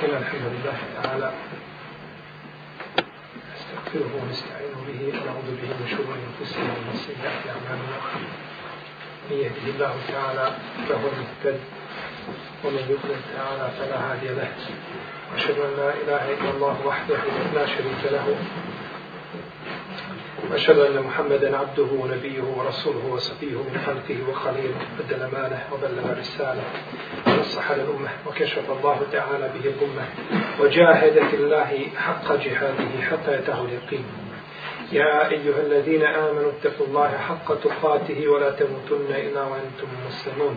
إن الحمد لله تعالى. نستغفره ونستعين به ونعوذ به من شرور أنفسنا ومن سيئات أعمالنا. من يهده الله تعالى فهو المهتد ومن يضلل تعالى فلا هادي له. وأشهد أن لا إله إلا الله وحده لا شريك له. وأشهد أن محمدا عبده ونبيه ورسوله وصفيه من خلقه وخليله. أدى الأمانة وبلغ الرسالة ونصح للأمة وكشف الله تعالى به الأمة وجاهد في الله حق جهاده حتى يتاه اليقين. يا أيها الذين آمنوا اتقوا الله حق تقاته ولا تموتن إلا وأنتم مسلمون.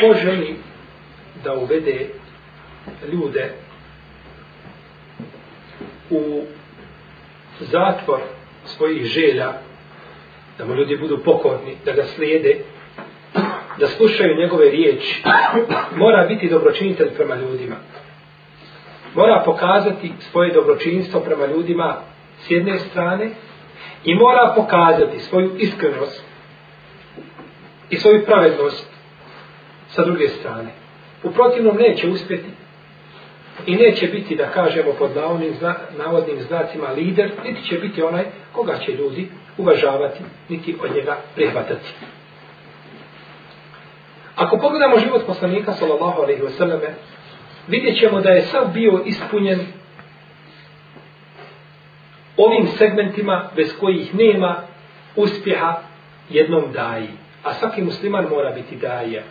Ko želi da uvede ljude u zatvor svojih želja, da mu ljudi budu pokorni, da ga slijede, da slušaju njegove riječi, mora biti dobročinitelj prema ljudima. Mora pokazati svoje dobročinstvo prema ljudima s jedne strane i mora pokazati svoju iskrenost i svoju pravednost sa druge strane. U protivnom neće uspjeti i neće biti, da kažemo pod navodnim, zna, navodnim znacima, lider, niti će biti onaj koga će ljudi uvažavati, niti od njega prihvatati. Ako pogledamo život poslanika, sallallahu alaihi wasallam, vidjet ćemo da je sav bio ispunjen ovim segmentima bez kojih nema uspjeha jednom daji. A svaki musliman mora biti daje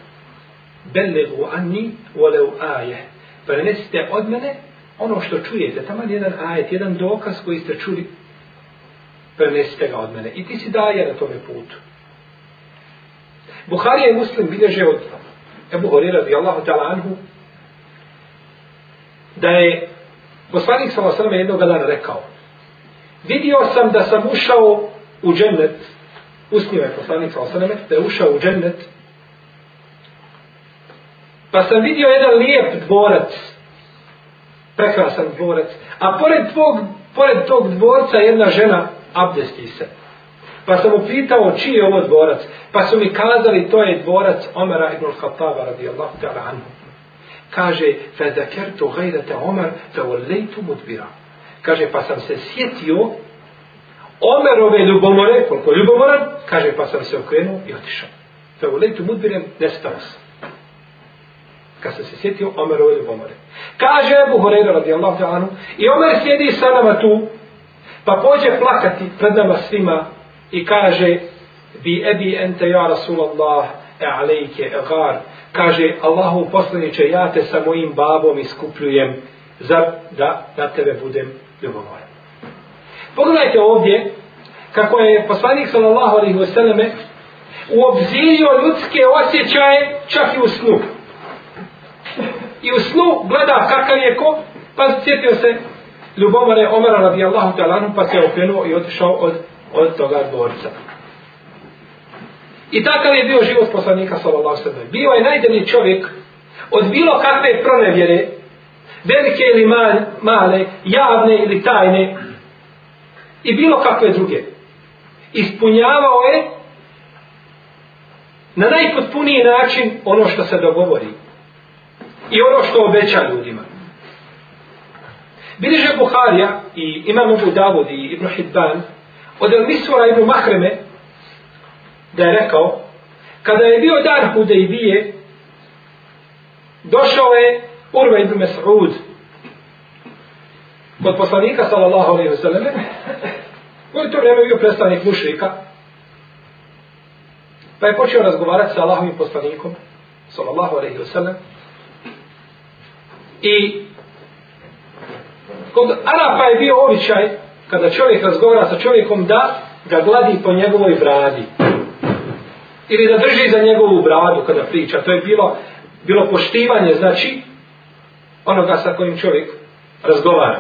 bellegu anni voleu aje. Prenesite od mene ono što čujete, tamo jedan ajet, jedan dokaz koji ste čuli, prenesite ga od mene. I ti si daje na tome putu. Buharija i Muslim bilježe od Ebu Horir radijallahu ta'ala anhu da je poslanik sallallahu alejhi jednog dana rekao vidio sam da sam ušao u džennet usnio je poslanik sallallahu alejhi da je ušao u džennet Pa sam vidio jedan lijep dvorac, prekrasan dvorac, a pored, tvog, pored tog dvorca jedna žena abdesti se. Pa sam upitao čiji je ovo dvorac, pa su mi kazali to je dvorac Omara ibn al-Khattaba radijallahu ta'ala anhu. Kaže, fe zakertu gajrate Omer, fe volejtu mudbira. Kaže, pa sam se sjetio Omerove ljubomore, koliko ljubomoran, kaže, pa sam se okrenuo i otišao. Fe volejtu mudbirem, nestao sam kad se sjetio Omerove ljubomore. Kaže Ebu Horeira radijallahu ta'anu i Omer sjedi sa nama tu pa pođe plakati pred nama svima i kaže bi ebi ente ja Rasulallah e alejke e gar kaže Allahu poslaniče ja te sa mojim babom iskupljujem za da na tebe budem ljubomoran. Pogledajte ovdje kako je poslanik sallallahu alaihi wa sallame uobzirio ljudske osjećaje čak i u snu i u snu gleda kakav je ko, pa sjetio se ljubomore Omara radijallahu talanu, pa se okrenuo i otišao od, od toga dvorca. I takav je bio život poslanika sallallahu sallam. Bio je najdelji čovjek od bilo kakve pronevjere, velike ili male, javne ili tajne, i bilo kakve druge. Ispunjavao je na najpotpuniji način ono što se dogovori i ono što obeća ljudima. Biliže Buharija i Imam Abu Davud i Ibn Hidban od El Ibn Mahreme da je rekao kada je bio dan Hudejbije došao je Urva Ibn Mes'ud kod poslanika sallallahu alaihi wa sallam koji to vrijeme bio predstavnik mušrika pa je počeo razgovarati sa Allahovim poslanikom sallallahu alaihi wa sallam I kod Arapa je bio običaj, kada čovjek razgovara sa čovjekom, da ga gladi po njegovoj bradi. Ili da drži za njegovu bradu kada priča. To je bilo, bilo poštivanje, znači, onoga sa kojim čovjek razgovara.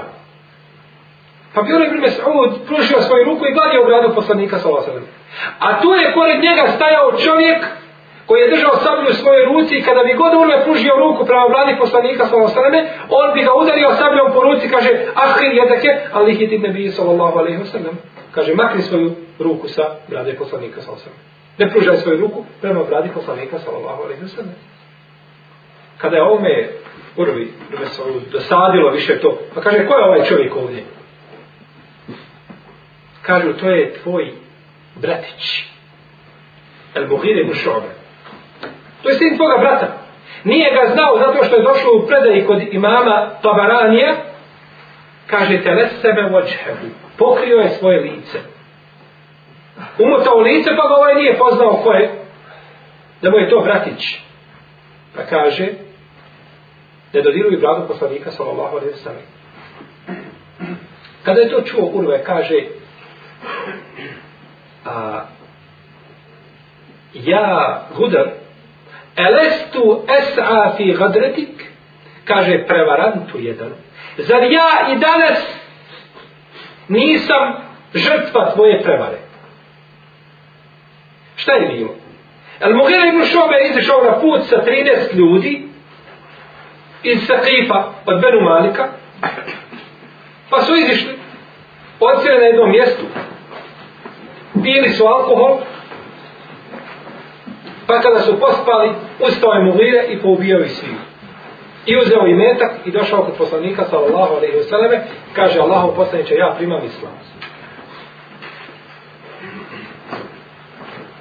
Pa bi onaj vreme Saud pružio svoju ruku i gladio bradu poslanika sa A tu je pored njega stajao čovjek koji je držao sablju u svojoj ruci i kada bi god on pružio ruku prema vladi poslanika sallallahu alejhi on bi ga udario sabljom po ruci kaže ahir jedake ali hiti nebi sallallahu alejhi ve sellem. Kaže makni svoju ruku sa vlade poslanika sallallahu ne pružaj svoju ruku prema vladi poslanika sallallahu alejhi ve sellem. Kada je ovome prvi da se dosadilo više to pa kaže ko je ovaj čovjek ovdje? Kažu to je tvoj bratić El-Buhir ibn Šobe To je sin tvoga brata. Nije ga znao zato što je došlo u predaji kod imama Tabaranija. Kaže, tele sebe vođhebu. Pokrio je svoje lice. Umotao lice, pa ga ovaj nije poznao ko je. Da mu je to bratić. Pa kaže, ne dodiruju bradu poslanika, sallallahu alaihi sallam. Kada je to čuo, Urve kaže, a, ja, Hudar, Elestu es'a fi gadretik, kaže prevarantu jedan. Zar ja i danas nisam žrtva tvoje prevare? Šta je bilo? El Mughira ibn Šobe je izišao na put sa 13 ljudi iz Sakifa od Benu Malika pa su izišli odsjeli na jednom mjestu pili su alkohol Pa kada su pospali, ustao je Mughire i poubijao ih svih. I uzeo i metak i došao kod poslanika sallallahu alaihi ve selleme, kaže Allahu poslaniče, ja primam islam.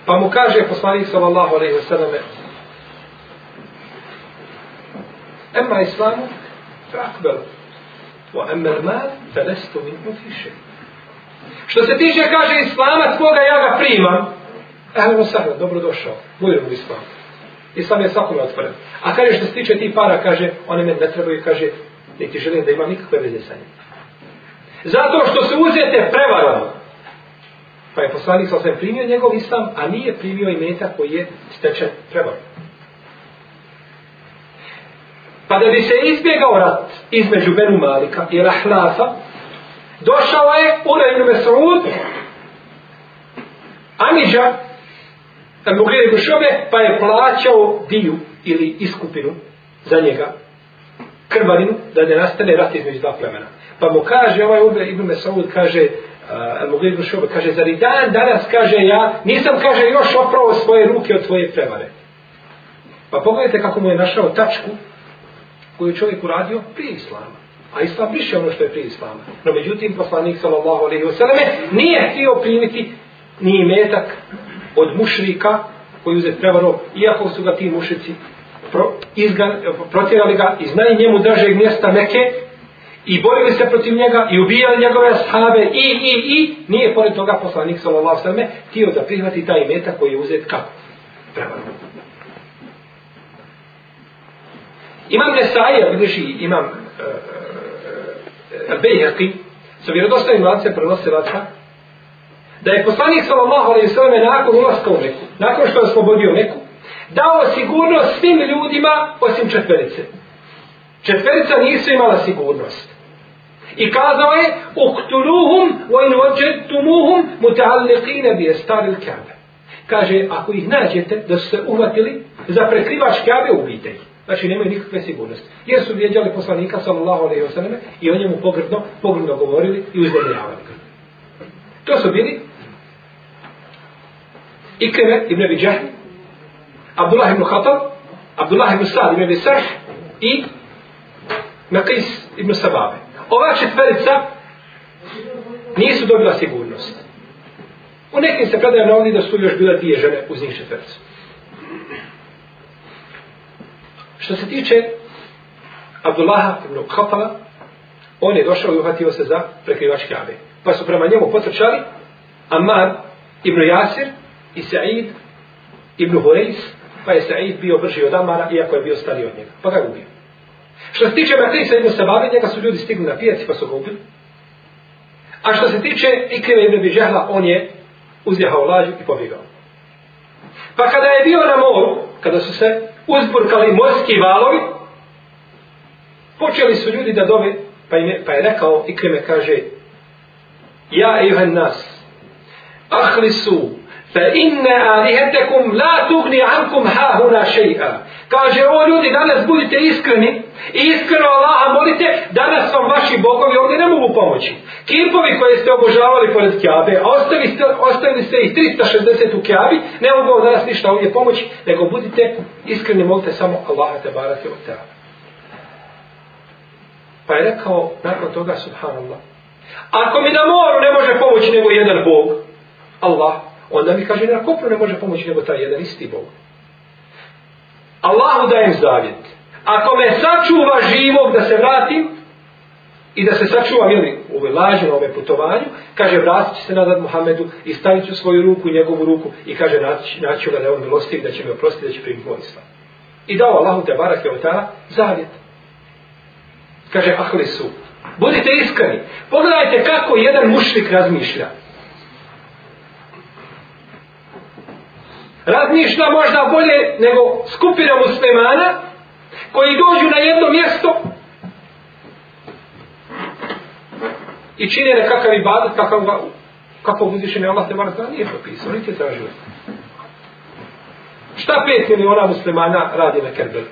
Pa mu kaže poslanik sallallahu alaihi ve selleme: Emma islamu, fakbel, wa emma mal, felestu min ufiše. Što se tiče, kaže islama, tvoga ja ga primam, Evo sada, dobrodošao, budem u islamu. Islam je svakome otvoren. A kaže što se tiče ti para, kaže, one me ne trebaju, kaže, niti želim da imam nikakve veze sa njim. Zato što se uzete prevarom. Pa je poslanik sa osvijem primio njegov islam, a nije primio i meta koji je stečen prevarom. Pa da bi se izbjegao rat između Benu Malika i Rahlafa, došao je Ura ibn Mesrud, Amidža, kad mu gleda šobe, pa je plaćao diju ili iskupinu za njega, krvarinu, da ne nastane rat između dva plemena. Pa mu kaže, ovaj Uber Ibn Mesaud kaže, uh, mu gleda šobe, kaže, zar i dan danas, kaže ja, nisam, kaže, još opravo svoje ruke od tvoje prevare. Pa pogledajte kako mu je našao tačku koju čovjek uradio prije Islama. A Islam više ono što je prije Islama. No međutim, poslanik sallallahu alaihi wa sallam nije htio primiti ni metak od mušrika koji uzet prevaro, iako su ga ti mušici pro, izgan, protjerali ga i znali njemu dražeg mjesta neke i borili se protiv njega i ubijali njegove sahabe i, i, i, nije pored toga poslanik sallallahu sallam tio da prihvati taj meta koji je uzet kako? Prevaro. Imam Nesaija, vidiš i imam e, e, e, uh, uh, Bejhaki, sa vjerodostavim lancem prenosilaca, da je poslanik sallallahu alejhi ve selleme nakon ulaska u Meku, nakon što je oslobodio Meku, dao sigurnost svim ljudima osim četverice. Četverica nisu imala sigurnost. I kazao je, uktuluhum wa in wajadtumuhum muta'alliqin bi astaril Kabe. Kaže, ako ih nađete da su se uhvatili za prekrivač Kabe, ubijte ih. Znači, nemaju nikakve sigurnosti. Jer su vjeđali poslanika, sallallahu alaihi wa sallam, i o njemu pogrdno, pogrdno govorili i uzdemiravali ga. To su bili Ikreme ibn Abi Jahl, Abdullah ibn Khatab, Abdullah ibn Sa'd ibn Abi Sarh i Naqis ibn Sababe. Ova četverica nisu dobila sigurnost. U nekim se predaje navodi da su još bila dvije žene uz njih četvericu. Što se tiče Abdullah ibn Khatala, on je došao i uhvatio se za prekrivač Kabe. Pa su prema njemu potrčali Ammar ibn Jasir i Sa'id ibn Hureis, pa je Sa'id bio brži od Amara, iako je bio stariji od njega. Pa ga je ubio. Što se tiče Makrisa ibn Sabavi, njega su ljudi stigli na pijaci pa su ga ubili. A što se tiče Ikrime ibn Biđahla, on je uzjehao lađu i pobjegao. Pa kada je bio na moru, kada su se uzburkali morski valovi, počeli su ljudi da dove, pa je, pa je rekao, Ikrime kaže, Ja, ejuhan nas, ahli su, fa inne alihetekum la tugni ankum ha huna še'a. Kaže, o ljudi, danas budite iskreni i iskreno Allaha molite, danas vam vaši bogovi ovdje ne mogu pomoći. Kipovi koje ste obožavali pored Kjabe, a ostavili ste, ostavili ste ih 360 u Kjabi, ne mogu vam danas ništa ovdje pomoći, nego budite iskreni, molite samo Allaha te barake od teba. Pa je rekao, nakon toga, subhanallah, ako mi na moru ne može pomoći nego jedan Bog, Allah, onda mi kaže, na kopru ne može pomoći nego taj jedan isti Bog. Allahu dajem zavjet. Ako me sačuva živog da se vratim i da se sačuva ili u ove laži na ove putovanju, kaže vratit se nazad Muhammedu i stavit ću svoju ruku i njegovu ruku i kaže naći, naći ga da je on milostiv, da će me oprostiti, da će primiti moj islam. I dao Allahu te barak je ta zavjet. Kaže, ahli su. Budite iskreni. Pogledajte kako jedan mušlik razmišlja. Razmišlja možda bolje nego skupina muslimana koji dođu na jedno mjesto i čine nekakav ibadat kakav ga kako uzvišen je Allah te mora nije propisao, niti je tražio. Šta pet miliona muslimana radi na Kerbelu?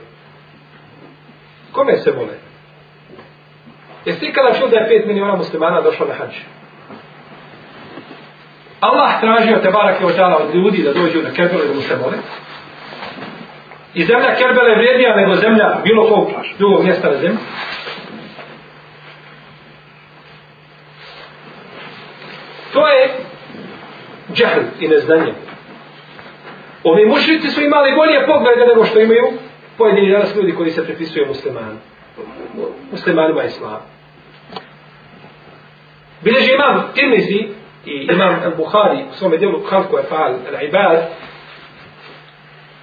Kome se vole? Jeste ikada čuo da je pet miliona muslimana došlo na hađe? Allah tražio te barake od tala od ljudi da dođu na Kerbele da mu se mole. I zemlja Kerbele je vrijednija nego zemlja bilo kog drugog mjesta na zemlji. To je džahl i neznanje. Ovi mušnici su imali bolje poglede nego što imaju pojedini danas ljudi koji se prepisuju muslimani. Muslimanima islama. Bileži imam Tirmizi i imam al-Bukhari u svome dijelu Halku Efal al-Ibad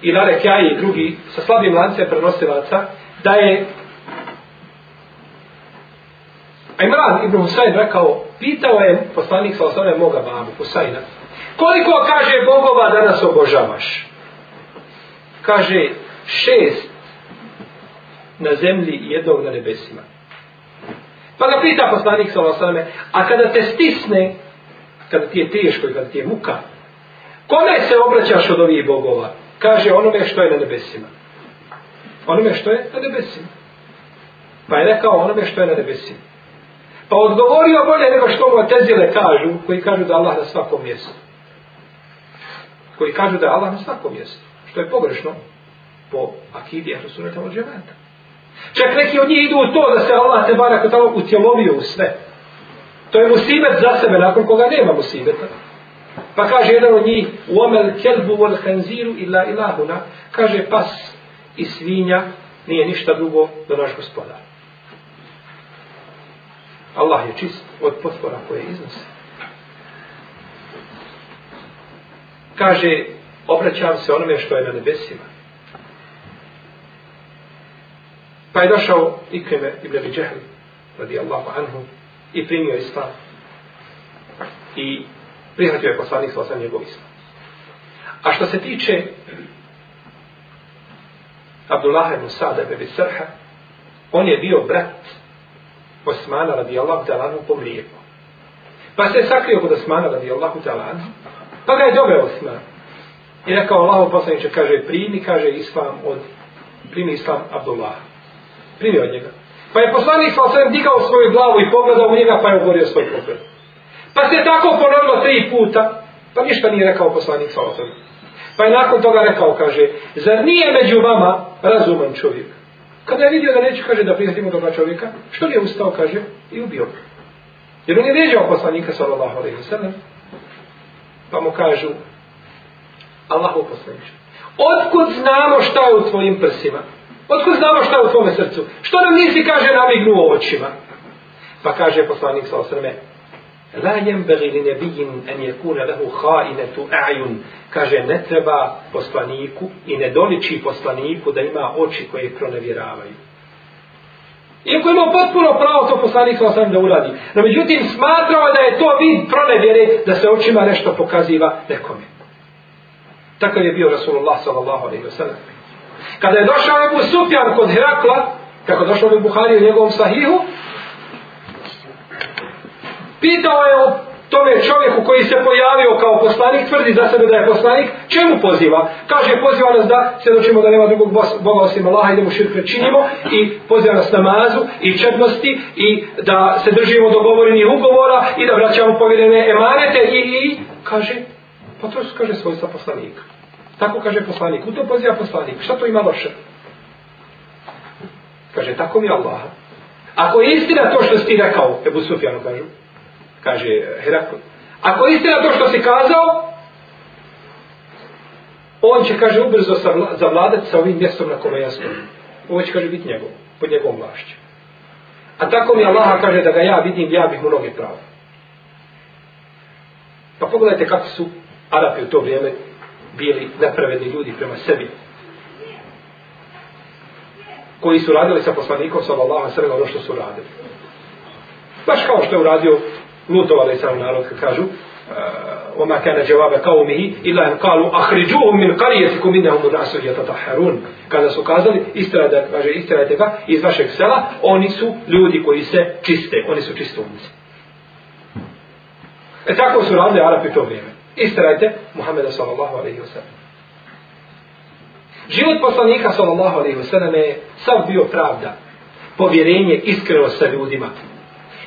i Lare Kjaji i drugi sa slabim lancem prenosilaca da je Imran ibn Husayn rekao pitao je poslanik sa osnovne moga babu Husayna koliko kaže bogova danas obožavaš? Kaže šest na zemlji i jednog na nebesima. Pa ga pita poslanik sa osnovne a kada te stisne kad ti je teško i kad ti je muka, kome se obraćaš od ovih bogova? Kaže onome što je na nebesima. Onome što je na nebesima. Pa je rekao onome što je na nebesima. Pa odgovorio bolje nego što mu tezile kažu, koji kažu da Allah na svakom mjestu. Koji kažu da Allah na svakom mjestu. Što je pogrešno po akidi Ahlusunata od džemata. Čak neki od njih idu u to da se Allah te barak utjelovio u sve. To je musibet za sebe, nakon koga nema musibeta. Pa kaže jedan od njih, uomel kelbu vol hanziru illa ilahuna, kaže pas i svinja nije ništa drugo do naš gospodar. Allah je čist od potpora koje iznose. Kaže, obraćam se onome što je na nebesima. Pa je došao Ikrime ibn Abi Džehl, radijallahu anhu, i primio islam. I prihvatio je poslanik sa osam njegov islam. A što se tiče Abdullah ibn Sada ibn Srha, on je bio brat Osmana radijallahu talanu po mlijeku. Pa se je sakrio kod Osmana radijallahu talanu, pa ga je doveo Osman. I rekao Allah poslaniče, kaže, primi, kaže, islam od, primi islam Abdullah. Primi od njega. Pa je poslanik sa osvijem digao svoju glavu i pogledao u njega pa je ugorio svoj pogled. Pa se tako ponovilo tri puta, pa ništa nije rekao poslanik sa osvijem. Pa je nakon toga rekao, kaže, zar nije među vama razuman čovjek? Kada je vidio da neće, kaže, da prihvatimo toga čovjeka, što je ustao, kaže, i ubio. Jer on je ređao poslanika, sallallahu alaihi sallam, pa mu kažu, Allahu poslaniče, otkud znamo šta je u tvojim prsima? Otko znamo šta je u tvome srcu? Što nam nisi, kaže, namignuo očima? Pa kaže poslanik sa osrme, La yembagi li nebijin en je kuna lehu hainetu a'jun. Kaže, ne treba poslaniku i ne doliči poslaniku da ima oči koje pronevjeravaju. Iako imao potpuno pravo to poslanik sa da uradi. No međutim smatrao da je to vid pronevjere da se očima nešto pokaziva nekome. Takav je bio Rasulullah sallallahu alaihi wa sallam. Kada je došao Ebu Sufjan kod Herakla, kako je došao u Buhari u njegovom sahihu, pitao je o tome čovjeku koji se pojavio kao poslanik, tvrdi za sebe da je poslanik, čemu poziva? Kaže, poziva nas da svjedočimo da nema drugog Boga osim Allaha i da mu širk činimo i poziva nas namazu i četnosti i da se držimo dogovorenih ugovora i da vraćamo povjerene emanete i, i kaže, pa to su kaže svojstva poslanika. Tako kaže poslanik, u to poziva poslanik. Šta to ima loše? Kaže, tako mi Allah. Ako je istina to što si rekao, Ebu Sufjanu kažu, kaže Herakl. Ako je istina to što si kazao, on će, kaže, ubrzo zavladati sa ovim mjestom na kome ja stojim. Ovo će, kaže, biti njegov, pod njegovom vlašću. A tako mi Allah kaže da ga ja vidim, ja bih mu noge pravo. Pa pogledajte kako su Arapi u to vrijeme bili nepravedni ljudi prema sebi. Koji su radili sa poslanikom sallallahu alejhi ve sellem ono što su radili. Baš kao što je uradio Lutov alaih sallam narod kad kažu وما كان جواب قومه إلا أن قالوا أخرجوهم من قريتكم إنهم الناس يتطهرون kada su kazali istirajte, kaže istirajte ga iz vašeg sela oni su ljudi koji se čiste oni su čistovnici e tako su radili Arapi to vrijeme istirajte Muhammeda sallallahu alaihi wa sallam život poslanika sallallahu alaihi wa sallam je sav bio pravda povjerenje iskrenost sa ljudima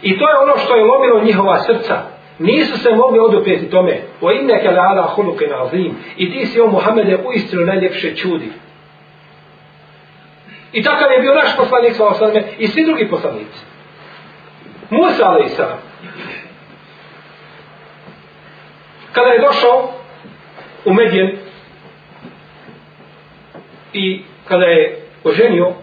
I to je ono što je lomilo njihova srca. Nisu se mogli odupjeti tome. O inne kele ala huluke nazim. I ti si o Muhammede u istinu najljepše čudi. I takav je bio naš poslanik sallallahu alaihi wa sallam i svi drugi poslanici. Musa alaihi isa. Kada je došao u Medjen i kada je oženio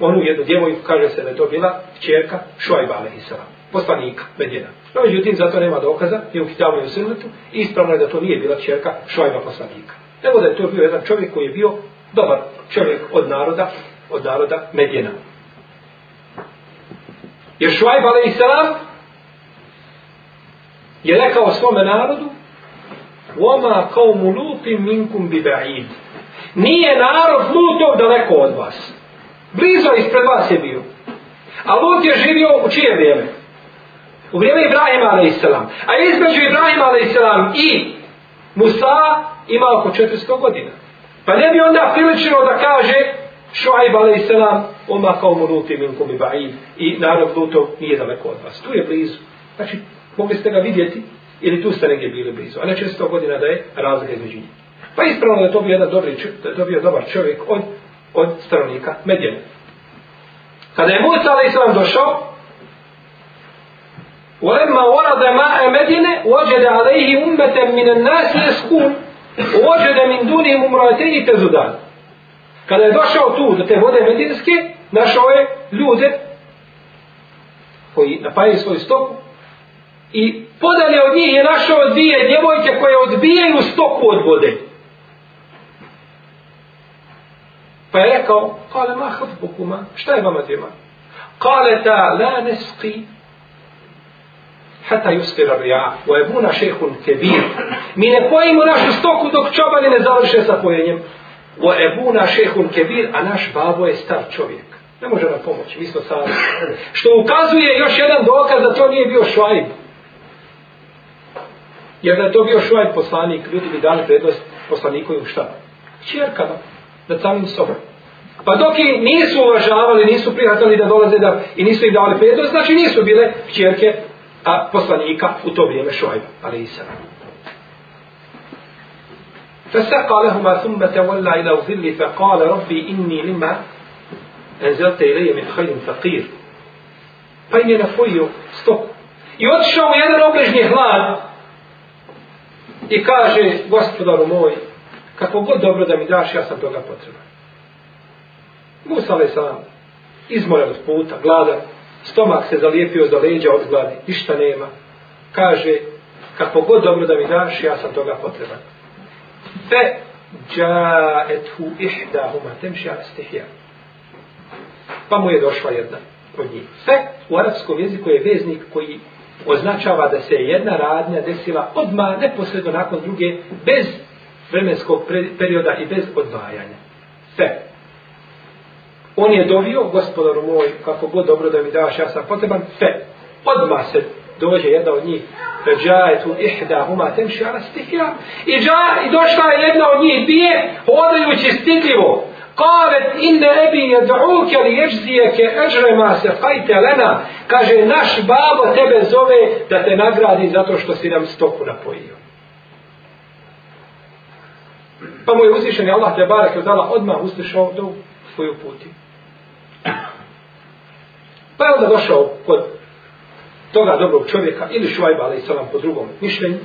onu jednu djevojku, kaže se da je to bila čerka Šuajba Alehisala, poslanika Medjena. No, međutim, zato nema dokaza, je u Kitabu i u Sunnetu, i ispravno je da to nije bila čerka Šuajba poslanika. Nego da je to bio jedan čovjek koji je bio dobar čovjek od naroda, od naroda Medjena. Jer Šuajba Alehisala je rekao svome narodu, Oma kao mu lutim minkum bi ba'id. Nije narod lutov daleko od vas. Blizo ispred vas je bio. A Lut je živio u čije vrijeme? U vrijeme Ibrahima a.s. A između Ibrahima a.s. i Musa ima oko 400 godina. Pa ne bi onda priličilo da kaže Šuaib a.s. Oma kao mu Lut minkum i ba'id. I narod Lutov nije daleko od vas. Tu je blizu. Znači, mogli ste ga vidjeti ili tu ste negdje bili blizu. A ne 400 godina da je razlika između njih. Pa ispravno da je to bio jedan dobri, da je to bio dobar čovjek od od stanovnika Medjene. Kada je Musa alaih sallam došao, ولما ورد ماء مدينة وجد عليه أمة من الناس يسكون ووجد من دونهم امرأتين تزدان kada je došao tu do te vode medinske našao je ljude koji napajaju svoju stoku i podalje od njih je našao dvije djevojke koje odbijaju stoku od vode Pa je rekao, kale ma hafbukuma, šta je vama djema? Kale ta la neski hata yuskira rija, wa ebuna šehun kebir. Mi ne pojimo našu stoku dok čobani ne završe sa pojenjem. Wa ebuna šehun kebir, a naš babo je star čovjek. Ne može nam pomoći, mi smo sami. Što ukazuje još jedan dokaz da to nije bio švajb. Jer da je to bio švajb poslanik, ljudi bi dali prednost poslanikovim šta? Čerkama nad samim sobom. Pa dok i nisu uvažavali, nisu prihvatali da dolaze da, i nisu ih davali prednost, znači nisu bile čerke a poslanika u to vrijeme Šuajba, ali i sada. فسقى لهما ثم تولى إلى الظل فقال ربي إني لما أنزلت إلي من خير فقير pa im je napojio stoku. I otišao u jedan obližnji hlad i kaže, gospodaru moj, kako god dobro da mi daš, ja sam toga potreban. Musa je sam izmoran od puta, gladan, stomak se zalijepio za leđa od gladi, ništa nema. Kaže, kako god dobro da mi daš, ja sam toga potreban. Fe džaethu ihdahuma temša stihja. Pa mu je došla jedna od njih. Fe u arapskom jeziku je veznik koji označava da se jedna radnja desila odmah, neposredno nakon druge, bez vremenskog perioda i bez odvajanja. Fe. On je dovio, gospodaru moj, kako god dobro da mi daš, ja sam potreban, fe. Odmah se dođe jedna od njih, Feđajetu ihda huma temši ala stihja. I, dža, I došla je jedna od njih dvije, hodajući stidljivo. Kalet inne ebi jed'uke li ježzijeke ežrema se fajte lena. Kaže, naš babo tebe zove da te nagradi zato što si nam stoku napojio. Pa mu je uzvišen Allah te barak je odala odmah uslišao do svoju puti. Pa je onda došao kod toga dobrog čovjeka ili švajba, ali i po drugom mišljenju.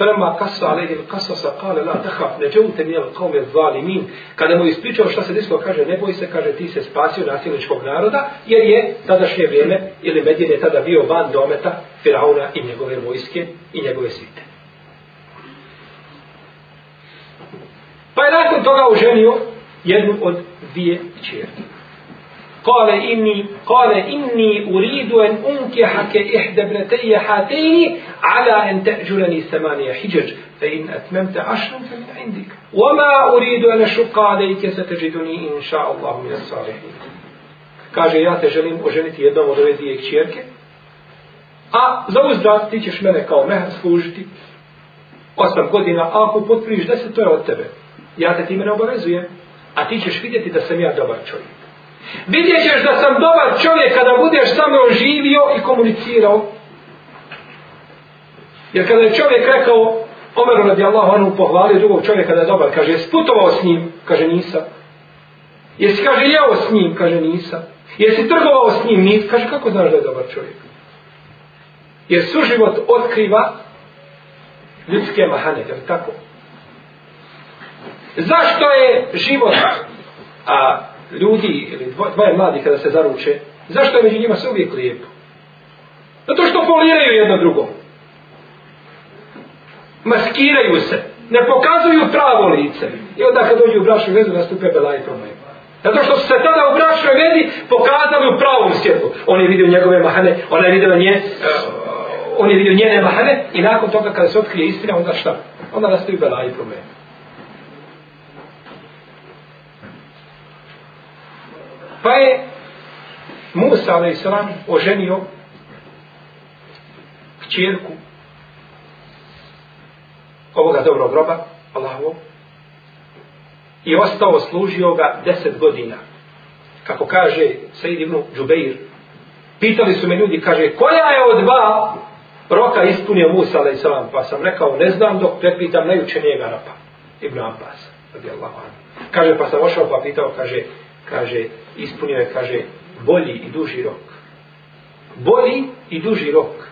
Prema kasa alejhi kasasa kale la tahaf neđute mi al qawmi zalimin. Kada mu ispričao šta se desilo, kaže ne boj se, kaže ti se spasio nasilničkog naroda, jer je tadašnje vrijeme ili Medine tada bio van dometa Firauna i njegove vojske i njegove svite. Pa je nakon toga uženio jednu od dvije čerke. قال إني قال إني أريد أن أنكحك إحدى ابنتي حاتين على أن تأجرني ثمانية حجج فإن أتممت عشرا فمن عندك وما أريد أن أشق عليك ستجدني إن شاء الله من الصالحين كاجي يا تجلم أجنتي يدام ورديك شيرك A za uzdrat ti ćeš mene kao mehar služiti osam godina, a ako potpriš deset, to je od tebe. Ja te time. Vidjet ćeš da sam dobar čovjek kada budeš samo živio i komunicirao. Jer kada je čovjek rekao, Omeru radi Allah, on pohvalio drugog čovjeka da je dobar, kaže, sputovao s njim, kaže, nisam. Jesi, kaže, jeo s njim, kaže, nisam. Jesi trgovao s njim, nisam. Kaže, kako znaš da je dobar čovjek? Jer suživot otkriva ljudske mahane, jer tako? Zašto je život a, ljudi ili dvoje mladi kada se zaruče, zašto je među njima sve uvijek lijepo? Zato što foliraju jedno drugo. Maskiraju se. Ne pokazuju pravo lice. I onda kad dođu u brašnu vezu nastupe bela i problem. Zato što su se tada u brašnoj vezi pokazali u pravom svjetlu. On je vidio njegove mahane, ona je vidio nje, eh, on je vidio njene mahane i nakon toga kada se otkrije istina, onda šta? Onda nastaju bela i problem. Pa je Musa a.s. oženio kćerku ovoga dobrog roba, Allahovog, i ostao služio ga deset godina. Kako kaže Sejid ibn Džubeir, pitali su me ljudi, kaže, koja je od dva roka ispunio Musa a.s. Pa sam rekao, ne znam dok prepitam najučenijega Arapa, Ibn Abbas, radijallahu anhu. Kaže, pa sam ošao pa pitao, kaže, kaže, ispunio je, kaže, bolji i duži rok. Bolji i duži rok.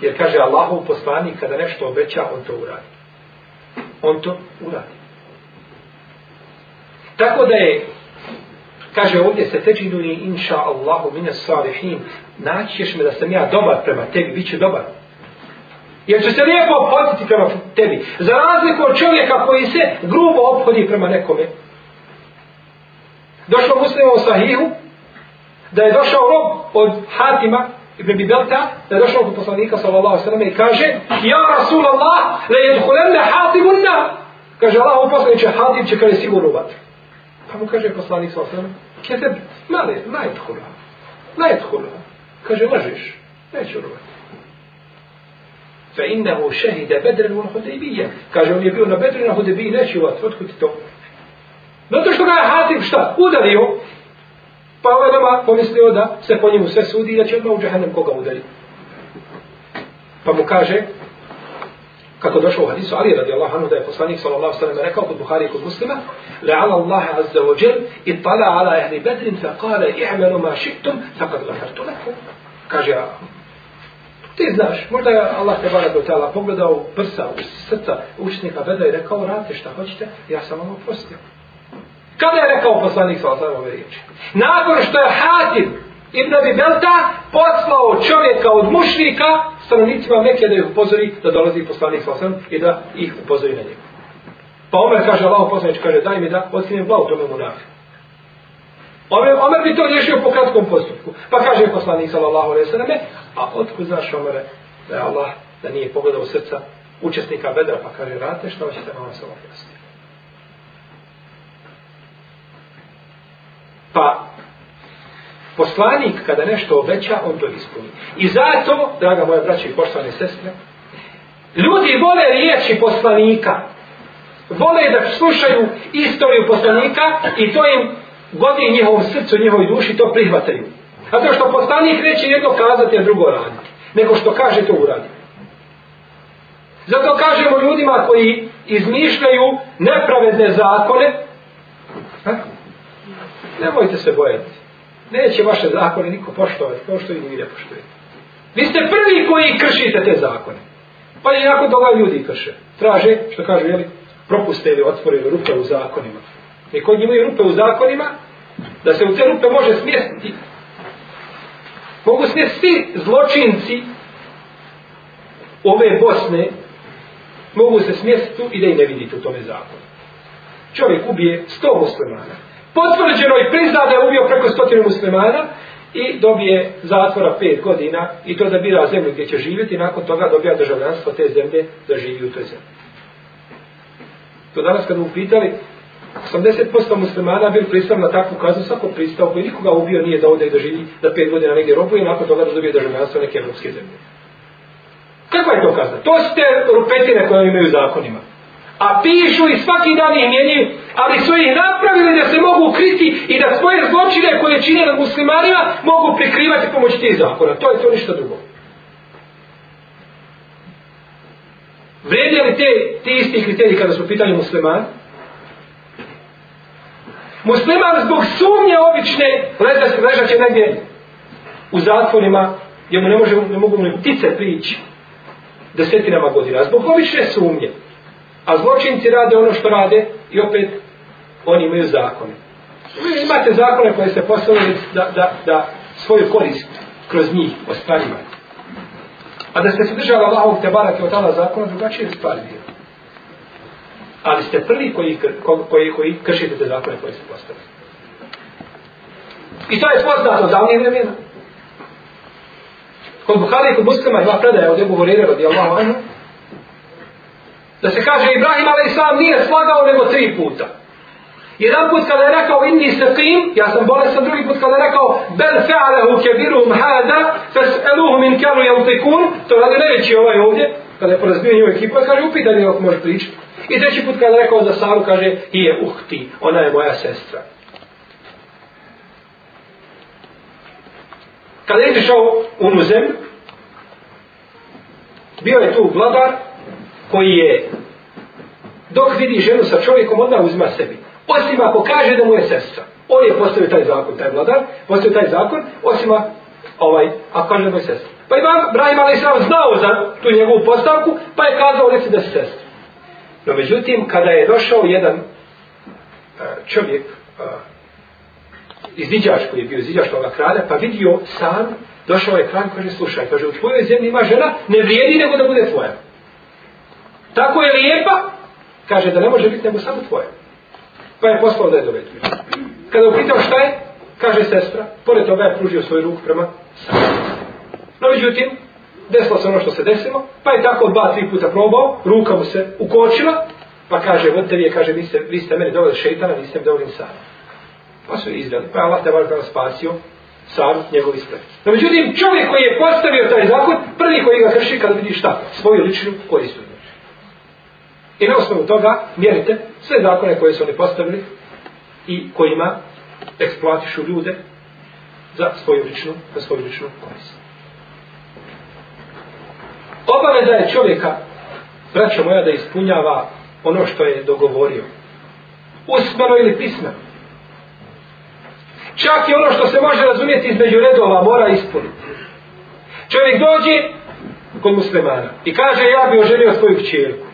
Jer kaže Allahov poslanik kada nešto obeća, on to uradi. On to uradi. Tako da je, kaže ovdje se teđiduni inša Allahu mine salihin, naći ćeš me da sam ja dobar prema tebi, bit ću dobar. Jer će se lijepo obhoditi prema tebi. Za razliku od čovjeka koji se grubo obhodi prema nekome, Došlo muslima u sahihu da je došao rob od Hatima ibn Bibelta, da je došao kod poslanika sallallahu sallam i kaže Ja Rasul Allah, le jedhulenne Hatimunna. Kaže Allah, on poslaniče Hatim će kada sigurno u vatru. Pa mu kaže poslanik sallallahu sallam, kje male, najedhula, najedhula. Kaže, lažeš, neće u vatru. Fa innahu šehide bedren u hudebije. Kaže, on je bio na bedru na hudebiji, neće u vatru, otkud ti to? Zato što ga je Hatim šta? Udario. Pa ovaj nama pomislio da se po njemu sve sudi i da će odmah u džahennem koga udari. Pa mu kaže, kako došao u hadisu Ali radi Allah anu da je poslanik sallallahu sallam rekao kod Buhari i kod muslima لعل الله عز وجل اطلع على اهل بدر فقال اعملوا ما شئتم فقد غفرت لكم kaže ti znaš možda je Allah te barak od tala pogledao u prsa, u srca učenika Bedra i rekao radite šta hoćete ja sam vam oprostio Kada je rekao poslanik sa osam ove riječi? Nakon što je Hatim Ibn Abi Belta poslao čovjeka od mušnika stanovnicima Mekke da ih upozori da dolazi poslanik sa osam i da ih upozori na njegu. Pa Omer kaže, Allah poslanič kaže, daj mi da otkinem glavu tome mu. Omer, Omer bi to riješio po kratkom postupku. Pa kaže poslanik sallallahu alaihi sallam, a otkud znaš Omere da je Allah da nije pogledao srca učesnika bedra, pa kaže, radite što ćete vam se objasniti. Pa, poslanik kada nešto obeća, on to ispuni. I zato, draga moja braća i poštovane sestre, ljudi vole riječi poslanika, vole da slušaju istoriju poslanika i to im godi njihovom srcu, njihovoj duši, to prihvataju. Zato što poslanik neće jedno kazati, a drugo raditi. Nego što kaže, to uradi. Zato kažemo ljudima koji izmišljaju nepravedne zakone, ha? Nemojte se bojati. Neće vaše zakone niko poštovati, kao što i vi ne poštovati. Vi ste prvi koji kršite te zakone. Pa i nakon toga ljudi krše. Traže, što kažu, jeli, propuste ili otvore ili rupe u zakonima. I kod imaju rupe u zakonima, da se u te rupe može smjestiti. Mogu smjestiti zločinci ove Bosne, mogu se smjestiti i da i ne vidite u tome zakonu. Čovjek ubije sto muslimana. Potvrđeno i prizna da je ubio preko stotinu muslimana i dobije zatvora pet godina i to da bira zemlju gdje će živjeti nakon toga dobija državljanstvo te zemlje da živi u toj zemlji. To danas kad mu pitali 80% muslimana bil pristav na takvu kaznu, svako pristav koji nikoga ubio nije da ode i da živi da pet godina negdje robuje i nakon toga da dobije državljanstvo neke evropske zemlje. Kakva je to kazna? To su te rupetine koje imaju zakonima. A pišu i svaki dan ih mijenjaju, ali su ih napravili da se mogu kriti i da svoje zločine koje čine na muslimanima mogu prikrivati pomoći tih zakona. To je to ništa drugo. Vredi li te, te isti kriteriji kada su pitanje musliman? Musliman zbog sumnje obične leža, leža će negdje u zatvorima gdje mu ne, može, ne mogu ni ptice prići desetinama godina. Zbog obične sumnje. A zločinci rade ono što rade i opet oni imaju zakone. Vi imate zakone koje se postavili da, da, da svoju korist kroz njih ostvarivate. A da ste se držali Allahov te barake od Allah zakona, drugačije stvari bio. Ali ste prvi koji, koji, koji kršite te zakone koje ste postavili. I to je poznato davnije vremena. Kod Buhari i kod muslima ima predaja od Ebu Horeire radi Allahu anhu, da se kaže Ibrahim a.s. nije slagao nego tri puta. Jedan put kada je rekao inni saqim, ja sam bolestan, drugi put kada je rekao bel fa'alehu kebiruhum hada, fes'eluhu min kanu yautikun, to radi najveći ovaj ovdje, kada je porazbio nju ekipa, kaže upitan je ako može pričati. I treći put kada je rekao za Saru, kaže i je uhti, ona je moja sestra. Kada je izišao u onu bio je tu vladar koji je dok vidi ženu sa čovjekom, odmah uzima sebi. Osim ako kaže da mu je sestra. On je postavio taj zakon, taj vladar, postavio taj zakon, osim ovaj, ako kaže da mu je sestra. Pa Imam Brahim Ali Islam znao za tu njegovu postavku, pa je kazao reci da si sestra. No međutim, kada je došao jedan e, čovjek, e, izviđač koji je bio izviđač toga kralja, pa vidio sam, došao je kralj, kaže, slušaj, kaže, u tvojoj zemlji ima žena, ne vrijedi nego da bude tvoja. Tako je lijepa, kaže da ne može biti nego samo tvoje. Pa je poslao da je dovedu. Kada upitao šta je, kaže sestra, pored toga je pružio svoju ruku prema No međutim, desilo se ono što se desilo, pa je tako dva, tri puta probao, ruka mu se ukočila, pa kaže, vodite vi je, kaže, vi ste, vi ste meni doveli šeitana, vi ste mi doveli sada. Pa su izveli. Pa Allah te kada spasio sam njegov ispred. No međutim, čovjek koji je postavio taj zakon, prvi koji ga krši kada vidi šta? Svoju ličnu koristu. I na osnovu toga mjerite sve zakone koje su oni postavili i kojima eksploatišu ljude za svoju ličnu, za svoju ličnu korist. Obaveza je čovjeka, braćo moja, da ispunjava ono što je dogovorio. Usmeno ili pismeno. Čak i ono što se može razumjeti između redova mora ispuniti. Čovjek dođe kod muslimana i kaže ja bi oženio svoju kćerku.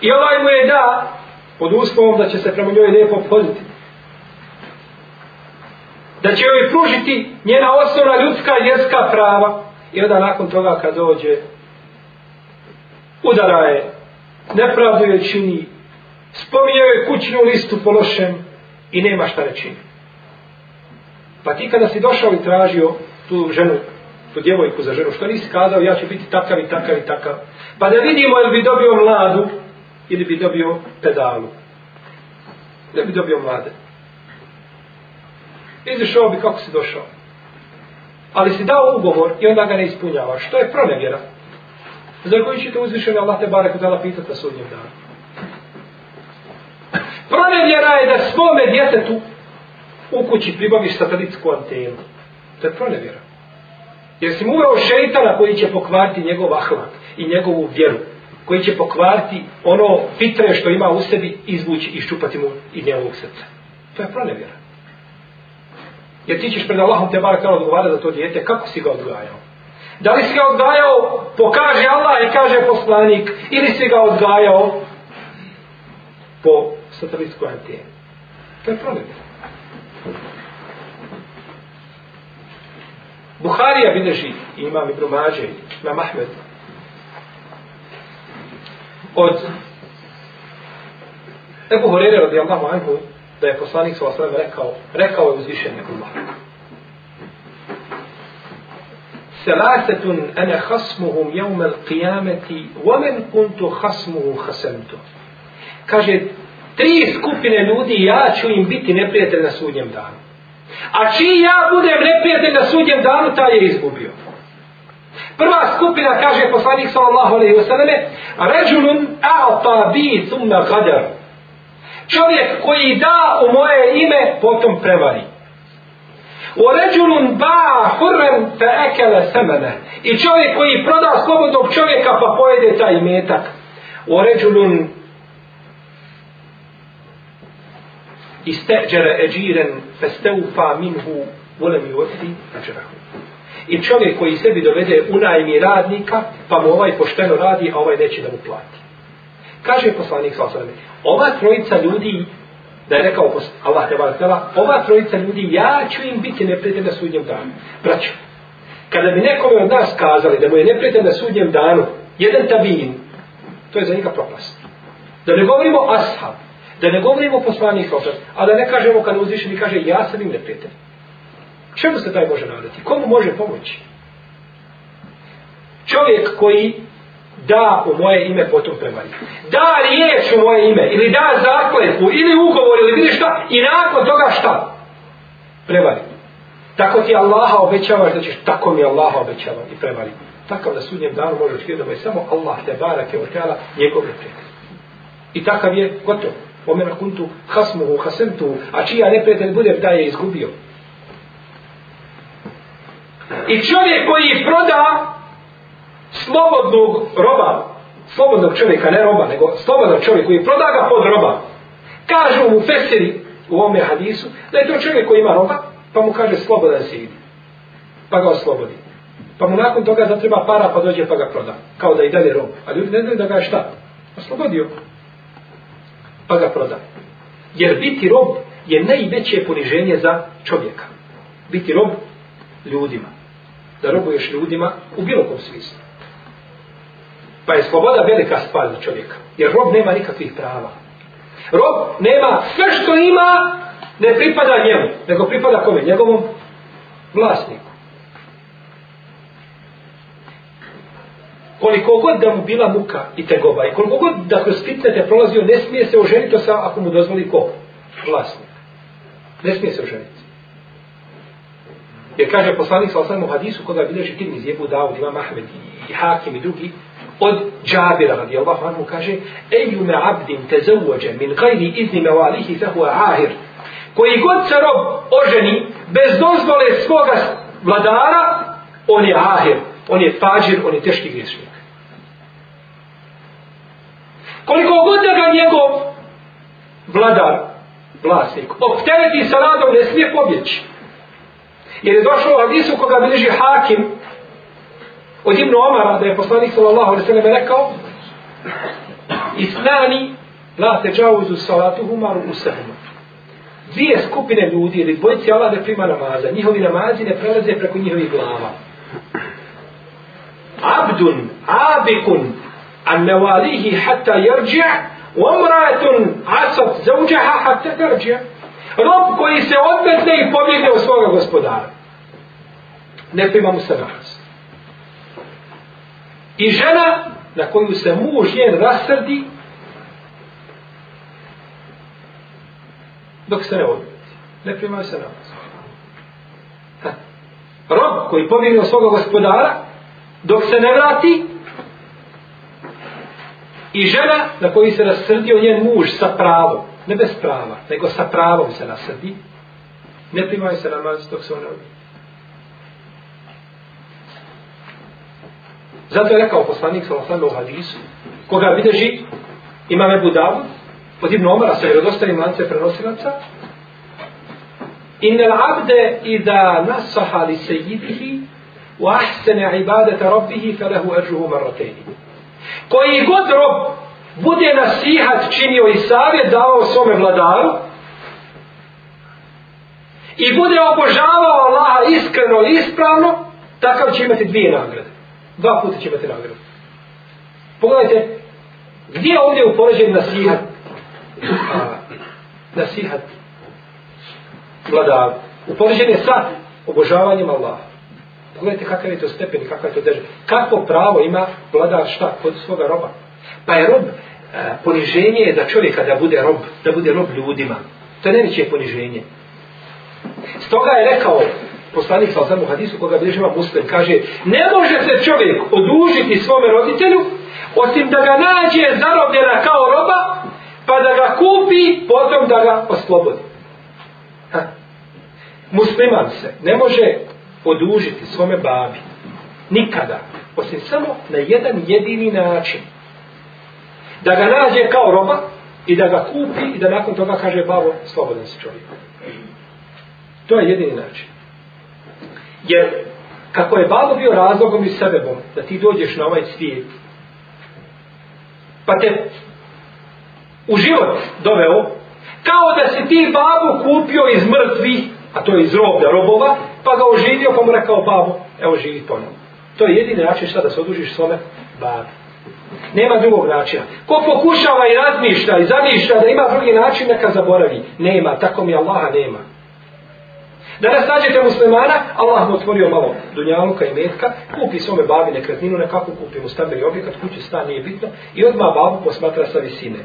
I ovaj mu je da pod uslovom da će se prema njoj lijepo obhoditi. Da će joj pružiti njena osnovna ljudska i vjerska prava. I onda nakon toga kad dođe udara je, nepravdu je čini, spominjao je kućnu listu po lošem i nema šta reći. Pa ti kada si došao i tražio tu ženu, tu djevojku za ženu, što nisi kazao ja ću biti takav i takav i takav. Pa da vidimo ili bi dobio mladu ili bi dobio pedalu. Ne bi dobio mlade. Izišao bi kako si došao. Ali si dao ugovor i onda ga ne ispunjavaš. Što je pronevjera? Za koji ćete uzvišeni Allah te barek dala pitati na sudnjem danu. Pronevjera je da svome djetetu u kući pribaviš satelitsku antenu. To je pronevjera. Jer si mu uveo šeitana koji će pokvariti njegov ahlak i njegovu vjeru. Koji će pokvariti ono fitre što ima u sebi izvući i ščupati mu iz njegovog srca. To je pronevjera. Jer ti ćeš pred Allahom te barak tala odgovarati za to dijete, kako si ga odgajao? Da li si ga odgajao, pokaže Allah i kaže poslanik, ili si ga odgajao po satelitskoj antijeni? To je pronevjera. Buharija bileži imam Ibn Mađe, imam Ahmed, od Ebu Horeire radijallahu anhu, da je poslanik sa osvrame rekao, rekao je uzvišenje Allah. Selasetun ene hasmuhum jevmel qijameti, vomen kuntu hasmuhu hasemtu. Kaže, tri skupine ljudi, ja ću im biti neprijatelj na sudnjem danu. A čiji ja budem neprijatelj na sudnjem danu, taj je izgubio. Prva skupina, kaže poslanik sallallahu alaihi wasallame, sallam, "Rajulun a'ta bi thumma qadar. Čovjek koji da u moje ime, potom prevari. O ređunun ba hurren fe ekele semene. I čovjek koji proda slobodnog čovjeka pa pojede taj metak. O ređunun isteđere eđiren festeufa minhu volem i ajrahu. I čovjek koji sebi dovede u najmi radnika, pa mu ovaj pošteno radi, a ovaj neće da mu plati. Kaže poslanik sa osvrame, ova trojica ljudi, da je rekao Allah te valatela, ova trojica ljudi, ja ću im biti neprijatelj na sudnjem danu. Braćo, kada bi nekome od nas kazali da mu je neprijatelj na sudnjem danu, jedan tabin, to je za njega propast. Da ne govorimo ashab, Da ne govorimo poslanik sa a da ne kažemo kad uzvišeni i kaže ja sam im neprijatelj. Čemu se taj može nadati? Komu može pomoći? Čovjek koji da u moje ime potom prevari. Da riječ u moje ime, ili da zakletvu, ili ugovor, ili vidi šta, i nakon toga šta? Prevari. Tako ti Allaha obećavaš da ćeš, tako mi Allaha obećava i prevari. Takav da sudnjem danu možeš vidjeti da je samo Allah te barake od tela njegov neprijatelj. I takav je gotov. Omena kuntu hasmuhu hasentu, a čija neprijatelj bude da je izgubio. I čovjek koji proda slobodnog roba, slobodnog čovjeka, ne roba, nego slobodnog čovjeka koji proda ga pod roba, kažu mu fesiri u ovome hadisu, da je to čovjek koji ima roba, pa mu kaže slobodan se idi. Pa ga oslobodi. Pa mu nakon toga zatreba para, pa dođe pa ga proda. Kao da i dalje rob. A ljudi ne znaju da ga je šta? Oslobodio pa ga proda. Jer biti rob je najveće poniženje za čovjeka. Biti rob ljudima. Da robuješ ljudima u bilo kom smislu. Pa je sloboda velika stvar za čovjeka. Jer rob nema nikakvih prava. Rob nema sve što ima ne pripada njemu, nego pripada kome? Njegovom vlasniku. koliko god da mu bila muka i tegoba i koliko god da kroz fitne te prolazio, ne smije se oženiti sa ako mu dozvoli ko? Vlasnik. Ne smije se oženiti. Jer kaže poslanik sa osam u hadisu koga bilježi tim iz Jebu Dawud, Imam Ahmed i Hakim i drugi, od Džabira radi Allah anhu kaže Eju me abdin te zauđe min gajri izni me valihi fehu ahir koji god se rob oženi bez dozvole svoga vladara on je ahir, on je fađir, on je teški griješnik. Koliko god da ga njegov vladar, vlasnik, optereti sa radom, ne smije pobjeći. Jer je došlo u hadisu koga bliži hakim od Ibnu Omara da je poslanik sallallahu alaihi sallam rekao Isnani la teđavuzu salatuhuma rukusahuma dvije skupine ljudi ili dvojci Allah ne prima namaza. Njihovi namazi ne prelaze preko njihovih glava. Abdun, abikun, an nevalihi hatta jerđi, umratun asat zauđaha hatta jerđi. Rob koji se odmetne i pobjegne od svoga gospodara. Ne prima mu se namaz. I žena na koju se muž njen rasrdi dok se ne odmeti. Ne prima se namaz. Rob koji pobjegne od svoga gospodara dok se ne vrati i žena na koju se rasrdio njen muž sa pravom, ne bez prava, nego sa pravom se nasrdi, ne primaju se namaz dok se ona odmeti. Zato je rekao poslanik sa osam u hadisu, koga videži imam Ebu Davud, od Ibn Omara sa vjerodostanim lance prenosilaca, Inna abde idha nasaha li sejidihi u ahsene ibadete rabbihi felehu eržuhu marrateni. Koji god rob bude nasihat činio i savjet davao svome vladaru i bude obožavao Allaha iskreno i ispravno, takav će imati dvije nagrade. Dva puta će imati nagradu. Pogledajte, gdje je ovdje upoređen nasihat? A, nasihat vladar. Upoređen je sa obožavanjem Allaha. Pogledajte kakav je to stepen i kakav je to deža. Kako pravo ima vladar šta? Kod svoga roba. Pa je rob, e, poniženje je da čovjeka da bude rob, da bude rob ljudima. To je najveće poniženje. Stoga je rekao poslanik sa osam u hadisu koga bližima muslim, kaže, ne može se čovjek odužiti svome roditelju, osim da ga nađe zarobljena kao roba, pa da ga kupi, potom da ga oslobodi. Ha. Musliman se ne može odužiti svome babi. Nikada. Osim samo na jedan jedini način. Da ga nađe kao roba i da ga kupi i da nakon toga kaže babo, slobodan si čovjek. To je jedini način. Jer kako je babo bio razlogom i sebebom da ti dođeš na ovaj svijet, pa te u život doveo, kao da si ti babu kupio iz mrtvi, a to je iz roblja robova, pa ga oživio, pa mu rekao babo, evo živi ponovno. To je jedini način šta da se odužiš svome babu. Nema drugog načina. Ko pokušava i razmišlja i zamišlja da ima drugi način, neka zaboravi. Nema, tako mi Allaha nema. Danas nađete muslimana, Allah mu otvorio malo dunjaluka i metka, kupi svome babi nekretninu, nekako kupi mu stambeni objekat, kući stan nije bitno, i odmah babu posmatra sa visine.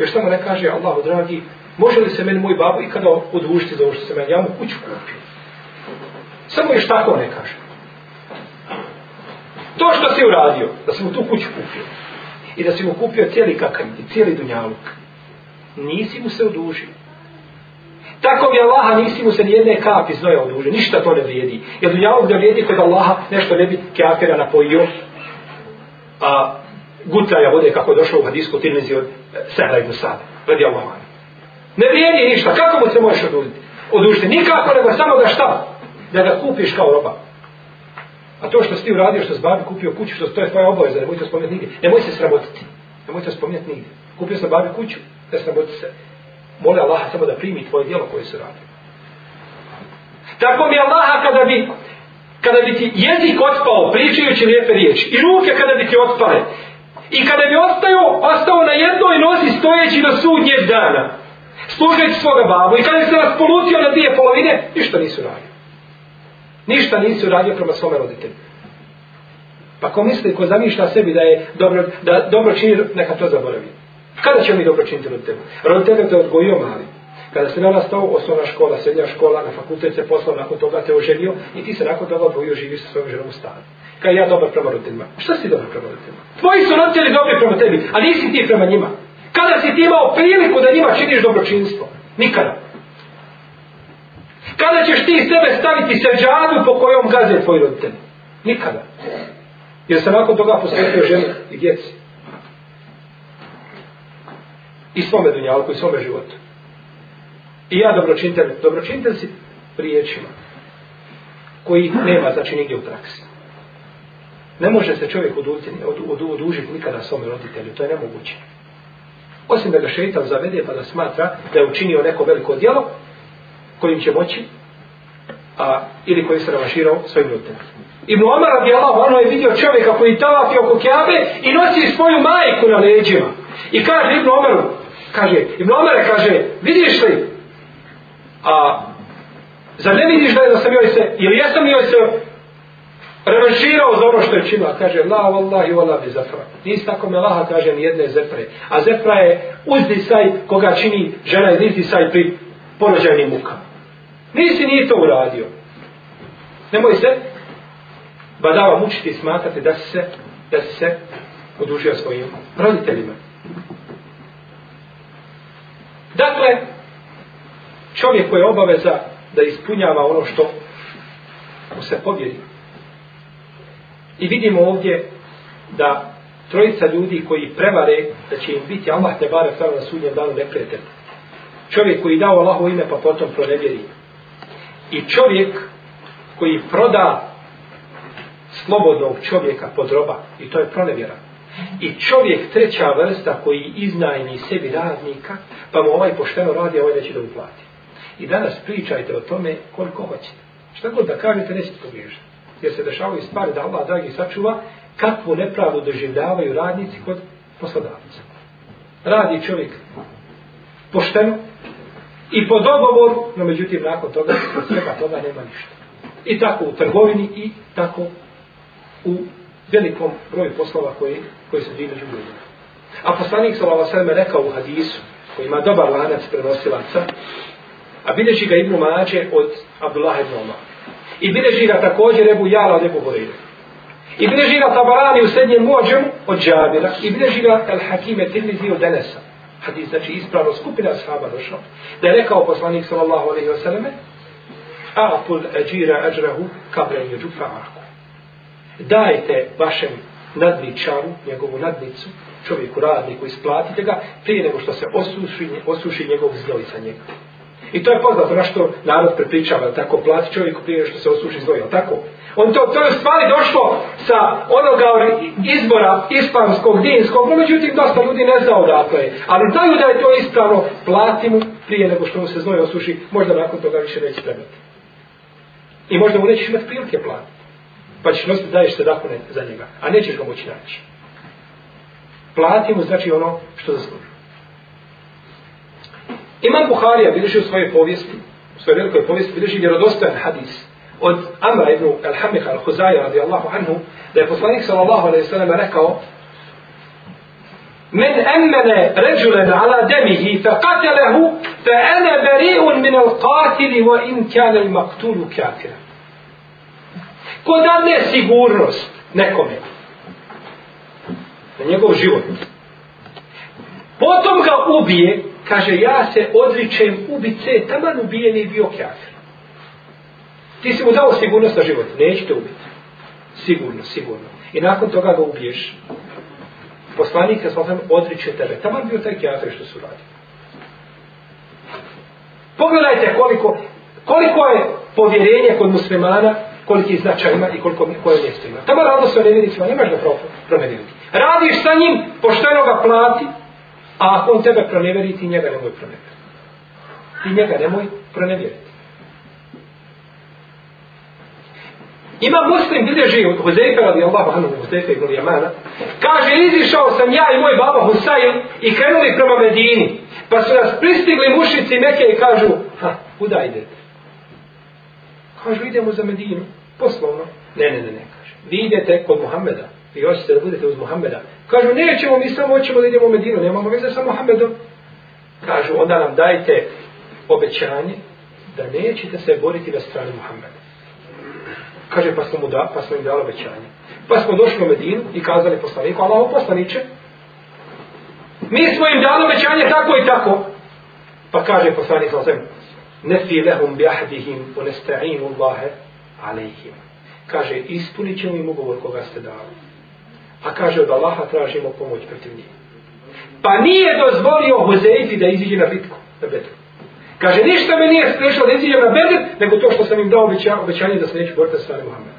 Još samo ne kaže, Allahu dragi, može li se meni moj babu ikada odužiti za ovo što se meni, ja mu kuću kupio. Samo još tako ne kaže. To što si uradio, da si mu tu kuću kupio, i da si mu kupio cijeli kakav, cijeli dunjaluk, nisi mu se odužio. Tako mi Allaha nisi mu se ni jedne kapi znoja oduže. Ništa to ne vrijedi. Jer dunjaluk da vrijedi kod Allaha nešto ne bi kafira napojio. A gutaja vode kako je došlo u hadisku tirmizi od eh, Sehra ibn Sada. Radi Allaha. Ne vrijedi ništa. Kako mu se možeš odužiti? Odužiti. Nikako nego samo da šta? Da ga kupiš kao roba. A to što si ti uradio, što si babi kupio kuću, što to je tvoja obaveza, nemoj to spomenuti nigdje. Nemoj se sramotiti. Nemoj to spomenuti nigdje. Kupio sam babi kuću, ne sramoti se moli Allaha samo da primi tvoje djelo koje se radi. Tako mi Allaha kada bi kada bi ti jezik otpao pričajući lijepe riječi i ruke kada bi ti otpale i kada bi ostao, ostao na jednoj nozi stojeći do sudnjeg dana služajući svoga babu i kada bi se raspolutio na dvije polovine ništa nisu radili Ništa nisi uradio prema svome roditelju. Pa ko misli, ko zamišlja sebi da je dobro, da dobro čini, neka to zaboravi. Kada ćemo mi dobro činiti roditelju? Roditelju te odgojio mali. Kada se narastao osnovna škola, srednja škola, na fakultet se poslao, nakon toga te oženio i ti se nakon toga odvojio živi sa svojom ženom u stanu. Kaj ja dobar prema roditeljima? Šta si dobar prema roditeljima? Tvoji su roditelji dobri prema tebi, a nisi ti prema njima. Kada si ti imao priliku da njima činiš dobročinstvo? Nikada. Kada ćeš ti sebe staviti seđadu po kojom gaze tvoji roditelji? Nikada. Jer se nakon toga posvetio ženi i djeci i svome dunjalku i svome životu. I ja dobročinitelj, dobročinitelj si riječima koji nema znači nigdje u praksi. Ne može se čovjek odužiti, od, od, odužiti nikada svome roditelju, to je nemoguće. Osim da ga šeitan zavede pa da smatra da je učinio neko veliko djelo kojim će moći a, ili koji se ravaširao svojim ljudima. Ibn Omar radi Allah, ono je vidio čovjeka koji tavafi oko kjabe i nosi svoju majku na leđima. I kaže Ibn Omaru, Kaže, Ibn Omar kaže, vidiš li, a, za ne vidiš da, je da sam joj se, ili jesam joj se revanširao za ono što je činila, kaže, la wallahi wala bi zafra. Nisi tako me laha, kaže, ni jedne zefre. A zefra je uzdisaj koga čini žena iz uzdisaj pri porođajnim mukama. Nisi nije to uradio. Nemoj se badava mučiti i smatrati da se, da se odužio svojim roditeljima. Dakle, čovjek koji je obaveza da ispunjava ono što mu se povjeri. I vidimo ovdje da trojica ljudi koji prevare da će im biti Allah te bare na sudnjem danu neprijatelj. Čovjek koji dao Allahovo ime pa potom pronevjeri. I čovjek koji proda slobodnog čovjeka pod roba i to je pronevjera. I čovjek treća vrsta koji iznajmi sebi radnika pa mu ovaj pošteno radi a ovaj neće da uplati. I danas pričajte o tome koliko hoćete. Šta god da kažete nećete pogriješiti. Jer se dešavaju stvari da Allah dragi sačuva kakvu nepravdu doživljavaju radnici kod poslodavca. Radi čovjek pošteno i po dogovoru, no međutim nakon toga, od svega toga nema ništa. I tako u trgovini i tako u velikom broju poslova koji, koji se dvije među ljudima. A poslanik Salava rekao u hadisu, koji ima dobar lanac prenosilaca, a bilježi ga Ibnu Mađe od Abdullah ibn Omar. I bilježi ga također Ebu Jala od Ebu Horeira. I bilježi ga Tabarani u srednjem muđemu od Džabira. I bilježi ga El Hakime Tirmizi od Denesa. Hadis, znači ispravno skupina sahaba došla. Da je rekao poslanik sallallahu alaihi wasallame, a'pul ajira ajrahu kabren juđu fa'aku. Dajte vašem nadničaru, njegovu nadnicu, čovjeku radniku, isplatite ga prije nego što se osuši, osuši njegov znoj sa njega. I to je poznato na što narod prepričava, tako plati čovjeku prije što se osuši znoj, tako? On to, to je stvari došlo sa onoga izbora islamskog, dinskog, no međutim dosta ljudi ne zna odakle je. Ali znaju da je to ispravno, plati mu prije nego što mu se znoj osuši, možda nakon toga više neće trebati. I možda mu nećeš imati prilike platiti. Pa ćeš nositi daješ se dakle za njega, a nećeš ga moći naći. Plati mu znači ono što zaslužuje. Imam Buharija bilježi u svojoj povijesti, u svojoj velikoj povijesti, bilježi vjerodostojan hadis od Amra ibn Al-Hamiha Al-Huzaja radijallahu anhu, da je poslanik sallallahu alaihi sallam rekao Men emmene ređulen ala demihi fe katelehu fe ene beri'un min al qatili wa in kane il maktulu kafira. Ko dadne sigurnost nekome na njegov život, potom ga ubije, kaže ja se odričem ubice, taman ubijen je bio kafir. Ti si mu dao sigurnost na život, neće te ubiti. Sigurno, sigurno. I nakon toga ga ubiješ. Poslanik je sam odriče tebe. Taman bio taj kjafir što su radili. Pogledajte koliko, koliko je povjerenje kod muslimana, koliki značaj ima i koliko koje mjesto ima. Tamo radno se o nevjericima, nemaš da promeniti. Radiš sa njim, pošteno ga plati, a ako on tebe pronevjeri, ti njega nemoj pronevjeriti. Ti njega nemoj pronevjeriti. Ima muslim bilježi od Huzeyfe radi Allahu anhu Huzeyfe ibn Jamana. Kaže, izišao sam ja i moj baba Husayn i krenuli prema Medini. Pa su nas pristigli mušici neke i kažu, ha, kuda idete? Kažu, idemo za Medinu. Poslovno. Ne, ne, ne, ne, kaže. Vi idete kod Muhammeda. Vi hoćete da budete uz Muhammeda. Kažu, nećemo, mi samo hoćemo da idemo u Medinu. Nemamo veze sa Muhammedom. Kažu, onda nam dajte obećanje da nećete se boriti na strani Muhammeda. Kaže, pa smo mu da, pa smo im dali obećanje. Pa smo došli u Medinu i kazali poslaniku, Allaho poslaniće, mi smo im dali obećanje tako i tako. Pa kaže poslanik sa svem, nefi lehum bi ahdihim u Allahe alejhim. Kaže, ispunit ćemo im ugovor koga ste dali. A kaže, od Allaha tražimo pomoć protiv njih. Pa nije dozvolio Huzeifi da iziđe na bitku, na bitku. Kaže, ništa me nije sprešlo da iziđem na Bedr, nego to što sam im dao obećanje da se neću boriti sa Muhammeda.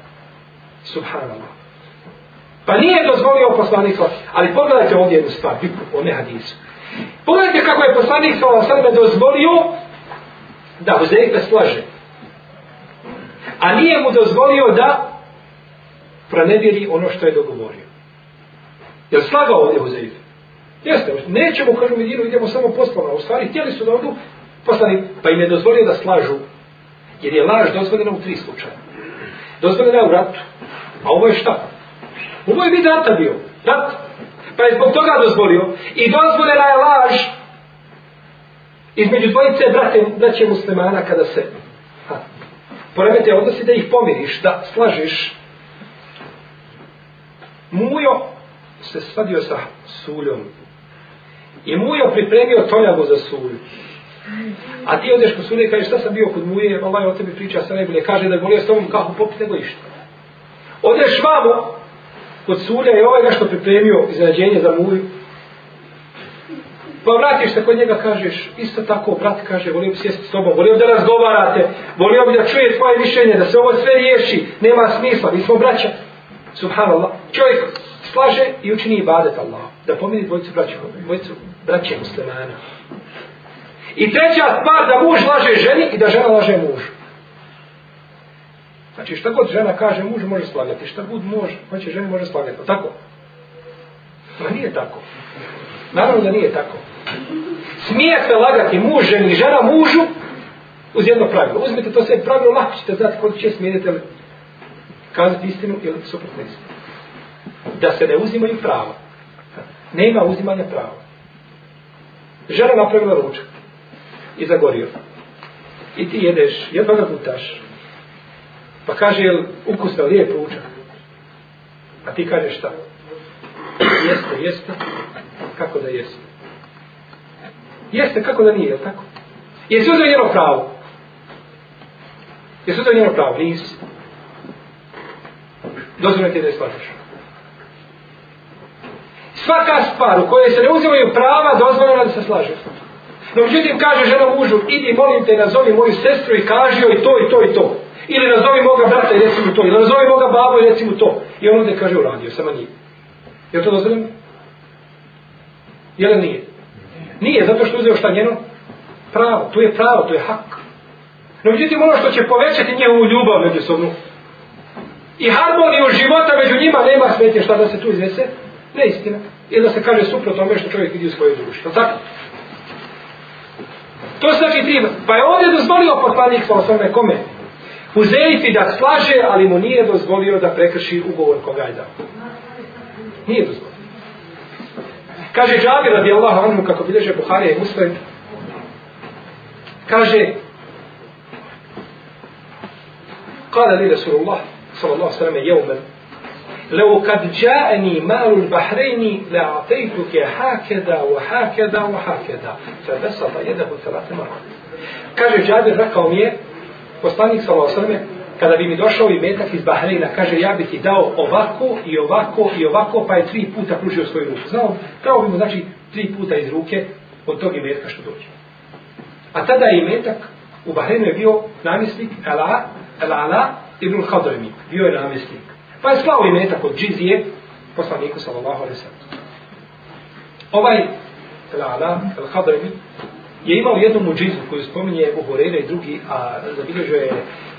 Subhanallah. Pa nije dozvolio poslanik ali pogledajte ovdje jednu stvar, bitku, o ne hadisu. Pogledajte kako je poslanik sa dozvolio da Huzeife slaže. A nije mu dozvolio da pronevjeri ono što je dogovorio. Jer slagao ovdje Huzeife? Jeste, nećemo kažu Medinu, idemo samo poslovno. U stvari, htjeli su da odu poslani, pa im je dozvolio da slažu. Jer je laž dozvoljena u tri slučaja. Dozvoljena je u ratu. A ovo je šta? Ovo je vid rata bio. Rat. Pa je zbog toga dozvolio. I dozvoljena je laž između dvojice brate, braće muslimana kada se ha, poremete odnosi da ih pomiriš, da slažiš. Mujo se svadio sa suljom. I Mujo pripremio toljavu za sulju. A ti odeš kod sulje i kažeš šta sam bio kod Muje, Allah o tebi priča sa najbolje. Kaže da je volio s tobom kahu popit nego išta. Odeš vamo kod sulja i ovaj nešto što pripremio iznenađenje za Muju. Pa vratiš se kod njega, kažeš, isto tako, brat kaže, volio bi sjesti s tobom, volio bi da razgovarate, volio bi da čuje tvoje mišljenje, da se ovo sve riješi, nema smisla, mi smo braća. Subhanallah. Čovjek slaže i učini ibadet Allah. Da pomeni dvojicu braća, dvojicu braće muslimana. I treća stvar, da muž laže ženi i da žena laže mužu. Znači šta god žena kaže mužu može slagati, šta god muž hoće ženi može slagati. Tako? Pa nije tako. Naravno da nije tako. Smije se lagati muž ženi i žena mužu uz jedno pravilo. Uzmite to sve pravilo, lako ćete znati koliko će smijenite li kazati istinu ili suprotno istinu. Da se ne uzimaju prava. Nema uzimanja prava. Žena napravila ručak i zagorio. I ti jedeš, jedva pa ga gutaš. Pa kaže, jel ukusno, lijep ručak? A ti kažeš šta? Jeste, jeste. Kako da jeste? Jeste, kako da nije, jel tako? Jesi uzeo njeno pravo? Jesi uzeo njeno pravo? Nisi. Dozvoljno ti da je shvataš. Svaka stvar u kojoj se ne uzimaju prava, dozvoljeno da se slaže. No, međutim, kaže žena mužu, idi, molim te, nazovi moju sestru i kaži joj to i to i to. Ili nazovi moga brata i reci mu to. Ili nazovi moga babu i reci mu to. I on onda kaže uradio, samo nije. Je to dozvoljeno? Je li nije? Nije, zato što uzeo šta njeno? Pravo, to je pravo, to je hak. No međutim, ono što će povećati njegovu ljubav međusobnu i harmoniju života među njima nema smetnje šta da se tu iznese? Neistina. Ili da se kaže suprotno tome što čovjek vidi u svojoj duši. Tako? To se znači tri. Pa je ovdje dozvolio poslanik sa osnovne kome? U da slaže, ali mu nije dozvolio da prekrši ugovor koga je dao. Nije dozvolio. Kaže Džabir radi Allah anhu kako bileže Buharija i Muslim. Kaže Kale li Rasulullah sallallahu sallam jevmen لو قد جاءني مال البحرين لأعطيتك هكذا وهكذا وهكذا فبسط يده ثلاث مرات kaže Džabir rekao mi je poslanik sallallahu alejhi ve kada bi mi došao i metak iz Bahreina, kaže, ja bih ti dao ovako i ovako i ovako, pa je tri puta pružio svoju ruku. Znao, dao bi mu, znači, tri puta iz ruke od tog imetka što dođe. A tada je imetak, u Bahreinu je bio namjesnik Ela, Ela, Ela ibn Hadrami, bio je namjesnik. Pa je slao imetak od džizije, poslaniku sallallahu alaihi sallam. Ovaj Lala, El Hadrami, je imao jednu muđizu koju spominje Ebu Horeira i drugi, a zabilježio je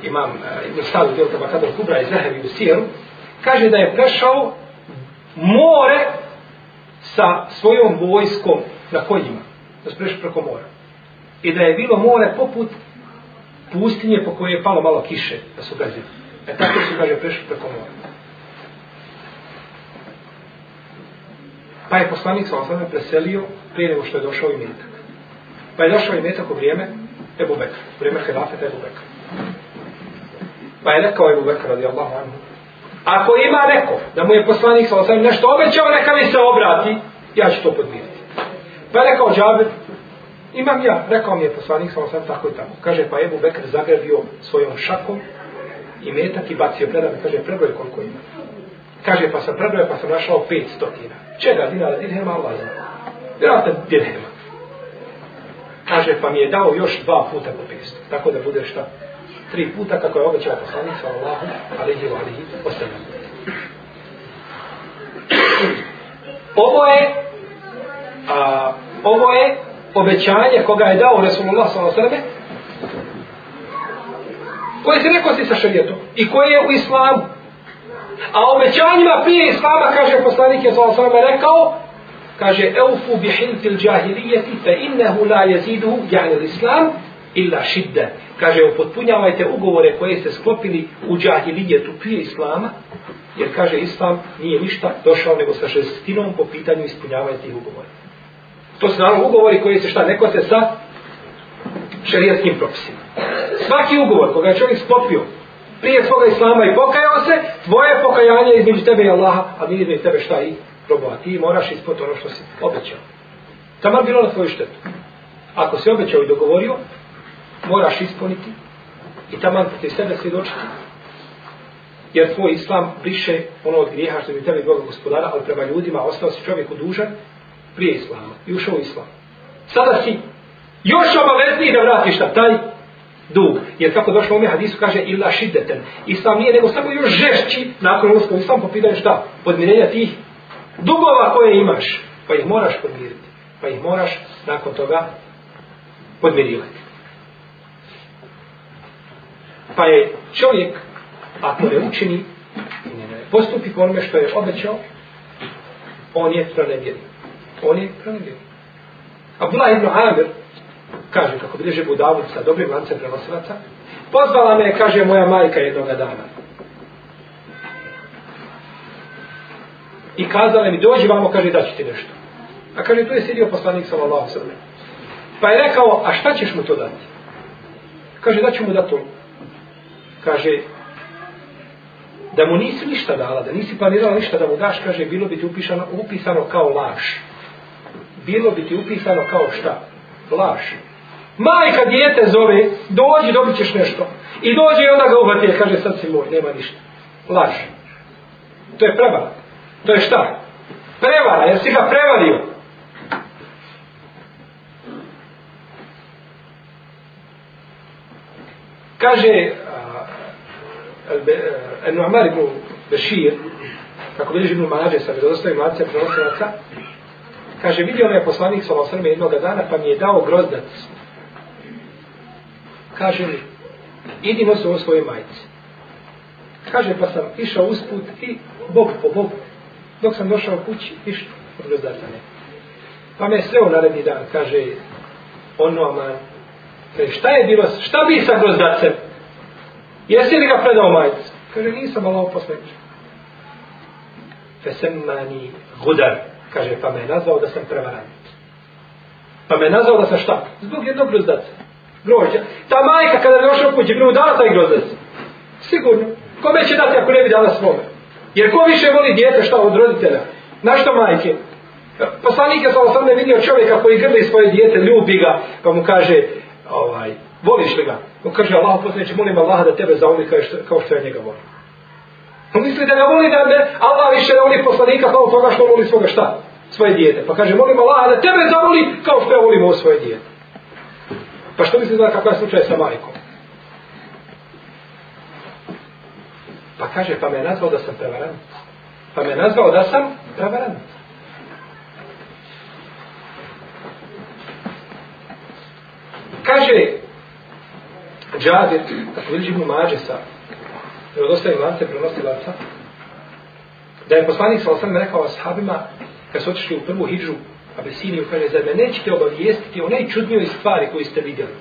imam uh, Ibn Stavu Djelta Bakadar Kubra i Zahevi u Sijeru, kaže da je prešao more sa svojom vojskom na koljima, da se prešao preko mora. I da je bilo more poput pustinje po kojoj je palo malo kiše, da su gazili. E tako su, kaže, prešli preko mora. Pa je poslanik sa osnovne preselio prije nego što je došao i metak. Pa je došao i metak u vrijeme Ebu Bekra, u vrijeme Hilafeta Ebu Bekra. Pa je rekao Ebu Bekra radijallahu anhu, ako ima neko da mu je poslanik sa osam nešto obećao, neka mi se obrati, ja ću to podmiriti. Pa je rekao Džabir, imam ja, rekao mi je poslanik sa osam tako i tako. Kaže, pa Ebu Bekr zagrebio svojom šakom i metak i bacio predame, kaže, prebroj koliko ima. Kaže, pa sam prebroj, pa sam našao pet stotina. Čega, dinara, dirhema, Allah zna. Vjerojatno dirhema. Kaže, pa mi je dao još dva puta po pestu. Tako da bude šta? tri puta kako je obećao poslanik sallallahu alejhi ve alihi ostavljeno. Ovo je a, ovo je obećanje koga je dao Resulullah sallallahu alejhi koje se neko si sa šarijetom i koje je u islamu. A obećanjima prije islama, kaže poslanik je sa alejhi rekao, kaže eufu bi hintil džahilijeti fe innehu la jeziduhu jani l'islam illa šidde. Kaže, upotpunjavajte ugovore koje ste sklopili u džahilijetu prije islama, jer kaže, islam nije ništa došao nego sa šestinom po pitanju ispunjavanja tih ugovora. To su naravno ugovori koji se šta neko se sa šarijatskim propisima. Svaki ugovor koga je čovjek sklopio prije svoga islama i pokajao se, tvoje pokajanje između tebe i Allaha, a nije između tebe šta i robova. Ti moraš ispod ono što si obećao. Tamo bilo na tvoju štetu. Ako si obećao i dogovorio, moraš ispuniti i tamo ti sebe svjedočiti. Jer tvoj islam briše ono od grijeha što bi tebi Boga gospodara, ali prema ljudima ostao si čovjeku dužan prije islama i ušao u islam. Sada si još obavezniji da vratiš na taj dug. Jer kako došlo u ome hadisu kaže illa šiddeten. Islam nije nego samo još žešći nakon ulaska u islam po pitanju šta? Podmirenja tih dugova koje imaš. Pa ih moraš podmiriti. Pa ih moraš nakon toga podmirivati. Pa je čovjek, ako ne učini, ne postupi po onome što je obećao, on je pronevjerio. On je pronevjerio. Abdullah ibn Amir, kaže, kako bilježe Budavud sa dobrim lancem prenosilaca, pozvala me, kaže, moja majka jednoga dana. I kazala mi, dođi vamo, kaže, da ti nešto. A kaže, tu je sidio poslanik sallallahu sallam. Pa je rekao, a šta ćeš mu to dati? Kaže, da ću mu dati to. Kaže, da mu nisi ništa dala, da nisi planirala ništa da mu daš, kaže, bilo bi ti upisano, upisano kao laž. Bilo bi ti upisano kao šta? Laž. Majka dijete zove, dođi, dobit ćeš nešto. I dođe i onda ga uhvati, kaže, sad si moj, nema ništa. Laž. To je prevara. To je šta? Prevara, jer si ga prevario. Kaže Nu'mar ibn Bešir, kako bilježi ibn Mađe sa vjerozostavim lancem prenosilaca, kaže, vidio me poslanik sa jednog dana, pa mi je dao grozdac. Kaže mi, idi nosi ovo svoje majice. Kaže, pa sam išao usput i bog po bog, dok sam došao kući, ništa od grozdaca. Pa me sreo naredni dan, kaže, ono aman, kaže, šta je bilo, šta bi sa grozdacem? Jesi li ga predao majicu? Kaže, nisam Allah poslanič. Fesemani gudar. Kaže, pa me je nazvao da sam prevarant. Pa me je nazvao da sam šta? Zbog jednog grozdaca. Grožđa. Ta majka kada je došla kući, bi mu dala taj grozdac? Sigurno. Kome će dati ako ne bi dala svome? Jer ko više voli djete šta od roditelja? Na što majke? Pa, poslanik je sa osam vidio čovjeka koji grli svoje djete, ljubi ga, pa mu kaže, ovaj, voliš li ga? On kaže, Allah poslaniče, molim Allah da tebe zavoli kao što, kao što ja njega volim. On misli da ga voli da ne, Allah više ne voli poslanika kao toga što voli svoga šta? Svoje dijete. Pa kaže, molim Allah da tebe zavoli kao što ja volim ovo svoje dijete. Pa što mislite da kakav je slučaj sa majkom? Pa kaže, pa me je nazvao da sam prevarant. Pa me je nazvao da sam prevarant. Kaže Džabir, kako vidiš Ibnu Mađe sa vjerodostavim lance prenosilaca, da je poslanik sa osam rekao ashabima, kad su otišli u prvu hijđu Abesiniju, kaže, zar me nećete obavijestiti o najčudnijoj stvari koju ste vidjeli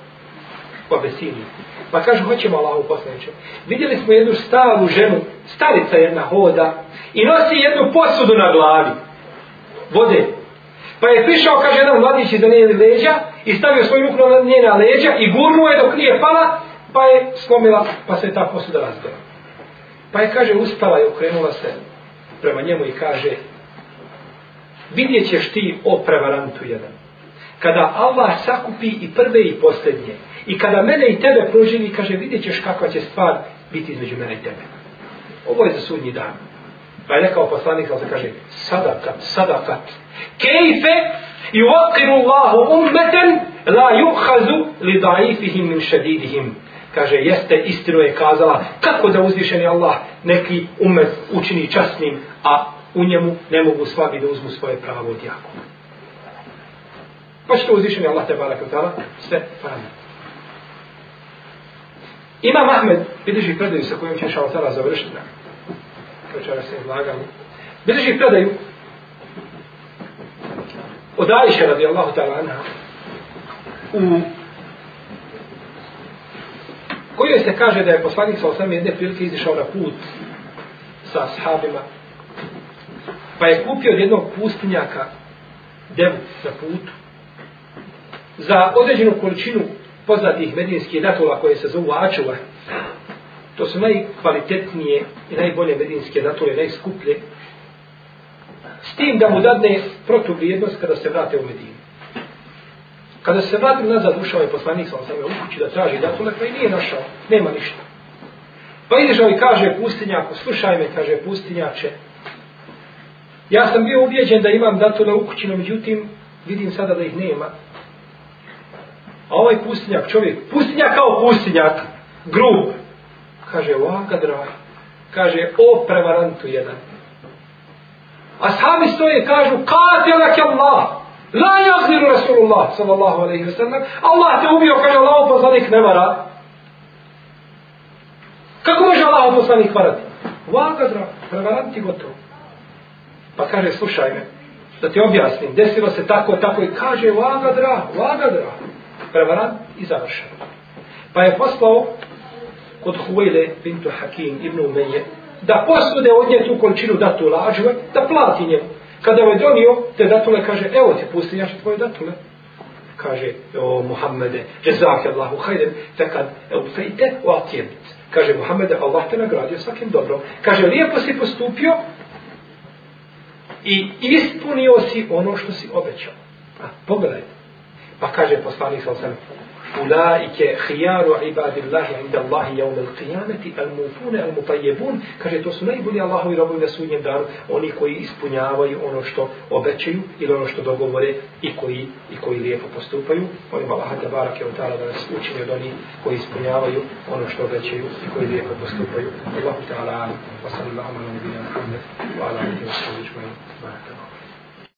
u Abesiniju. Pa kaže, hoćemo Allahu poslaniče. Vidjeli smo jednu staru ženu, starica jedna hoda, i nosi jednu posudu na glavi. Vode. Pa je prišao, kaže, jedan mladić iza njene leđa i stavio svoju ruku na njena leđa i gurnuo je dok nije pala, pa je slomila, pa se ta posuda razbila. Pa je, kaže, ustala i okrenula se prema njemu i kaže, vidjet ćeš ti o prevarantu jedan. Kada Allah sakupi i prve i posljednje, i kada mene i tebe proživi, kaže, vidjet ćeš kakva će stvar biti između mene i tebe. Ovo je za sudnji dan. Pa je rekao poslanik, ali se kaže, sadakat, sadakat. Kejfe i uakiru Allahu ummeten la yuhazu li daifihim min šedidihim. Kaže, jeste, istinu je kazala, kako da uzvišeni Allah neki umet učini časnim, a u njemu ne mogu slabi da uzmu svoje pravo od Jakuba. Pa što uzvišeni Allah te barak utala, sve parametri. Imam Ahmed, vidiš predaju sa kojim će šaltara završiti nam. večera se izlagali. i predaju od Ajše radijallahu ta'ala anha u kojoj se kaže da je poslanik sa osam jedne prilike izišao na put sa ashabima pa je kupio od jednog pustinjaka devu na putu za određenu količinu poznatih medinskih datula koje se zovu ačuva to su najkvalitetnije i najbolje medinske datule, najskuplje s tim da mu dadne protuvrijednost kada se vrate u Medinu. Kada se vrati nazad, ušao je poslanik sa osam u kući da traži datule, pa i nije našao, nema ništa. Pa ideš i kaže pustinjaku, slušaj me, kaže pustinjače, ja sam bio ubijeđen da imam datule u kući, no međutim, vidim sada da ih nema. A ovaj pustinjak, čovjek, pustinjak kao pustinjak, grub, kaže, vaka draj, kaže, o prevarantu jedan, sami stoje i kažu, katilak je Allah. La jazniru Rasulullah, sallallahu alaihi wa sallam. Allah te ubio, kaže Allah poslanik ne vara. Kako može Allah poslanik varati? Vaka dra, prevaranti gotovo. Pa kaže, slušaj me, da ti objasnim, desilo se tako, tako i kaže, vaga dra, vaga dra. Prevarant i završeno. Pa je poslao kod Huvejle bintu Hakim ibn Umenje da posude od nje tu količinu datu lađuve, da plati njemu. Kada je ovaj donio te datule, kaže, evo ti pusti jaše tvoje datule. Kaže, o Muhammede, jezake Allahu hajden, fekad eufejte o atjebit. Kaže, Muhammede, Allah te nagradio svakim dobrom. Kaže, lijepo si postupio i ispunio si ono što si obećao. A, pogledajte. Pa kaže poslanik sa osam, ulaike hijaru ibadillahi inda Allahi yawm al-qiyamati al mufune al mutajebun. kaže to su najbolji Allahovi robovi na sudnjem danu. Oni koji ispunjavaju ono što obećaju ili ono što dogovore i koji i koji lijepo postupaju. Molim Allaha da barake od ta'ala da nas učini od onih koji ispunjavaju ono što obećaju i koji lijepo postupaju. Allahu ta'ala wa sallallahu ala nabiyina Muhammad wa ala alihi wa sahbihi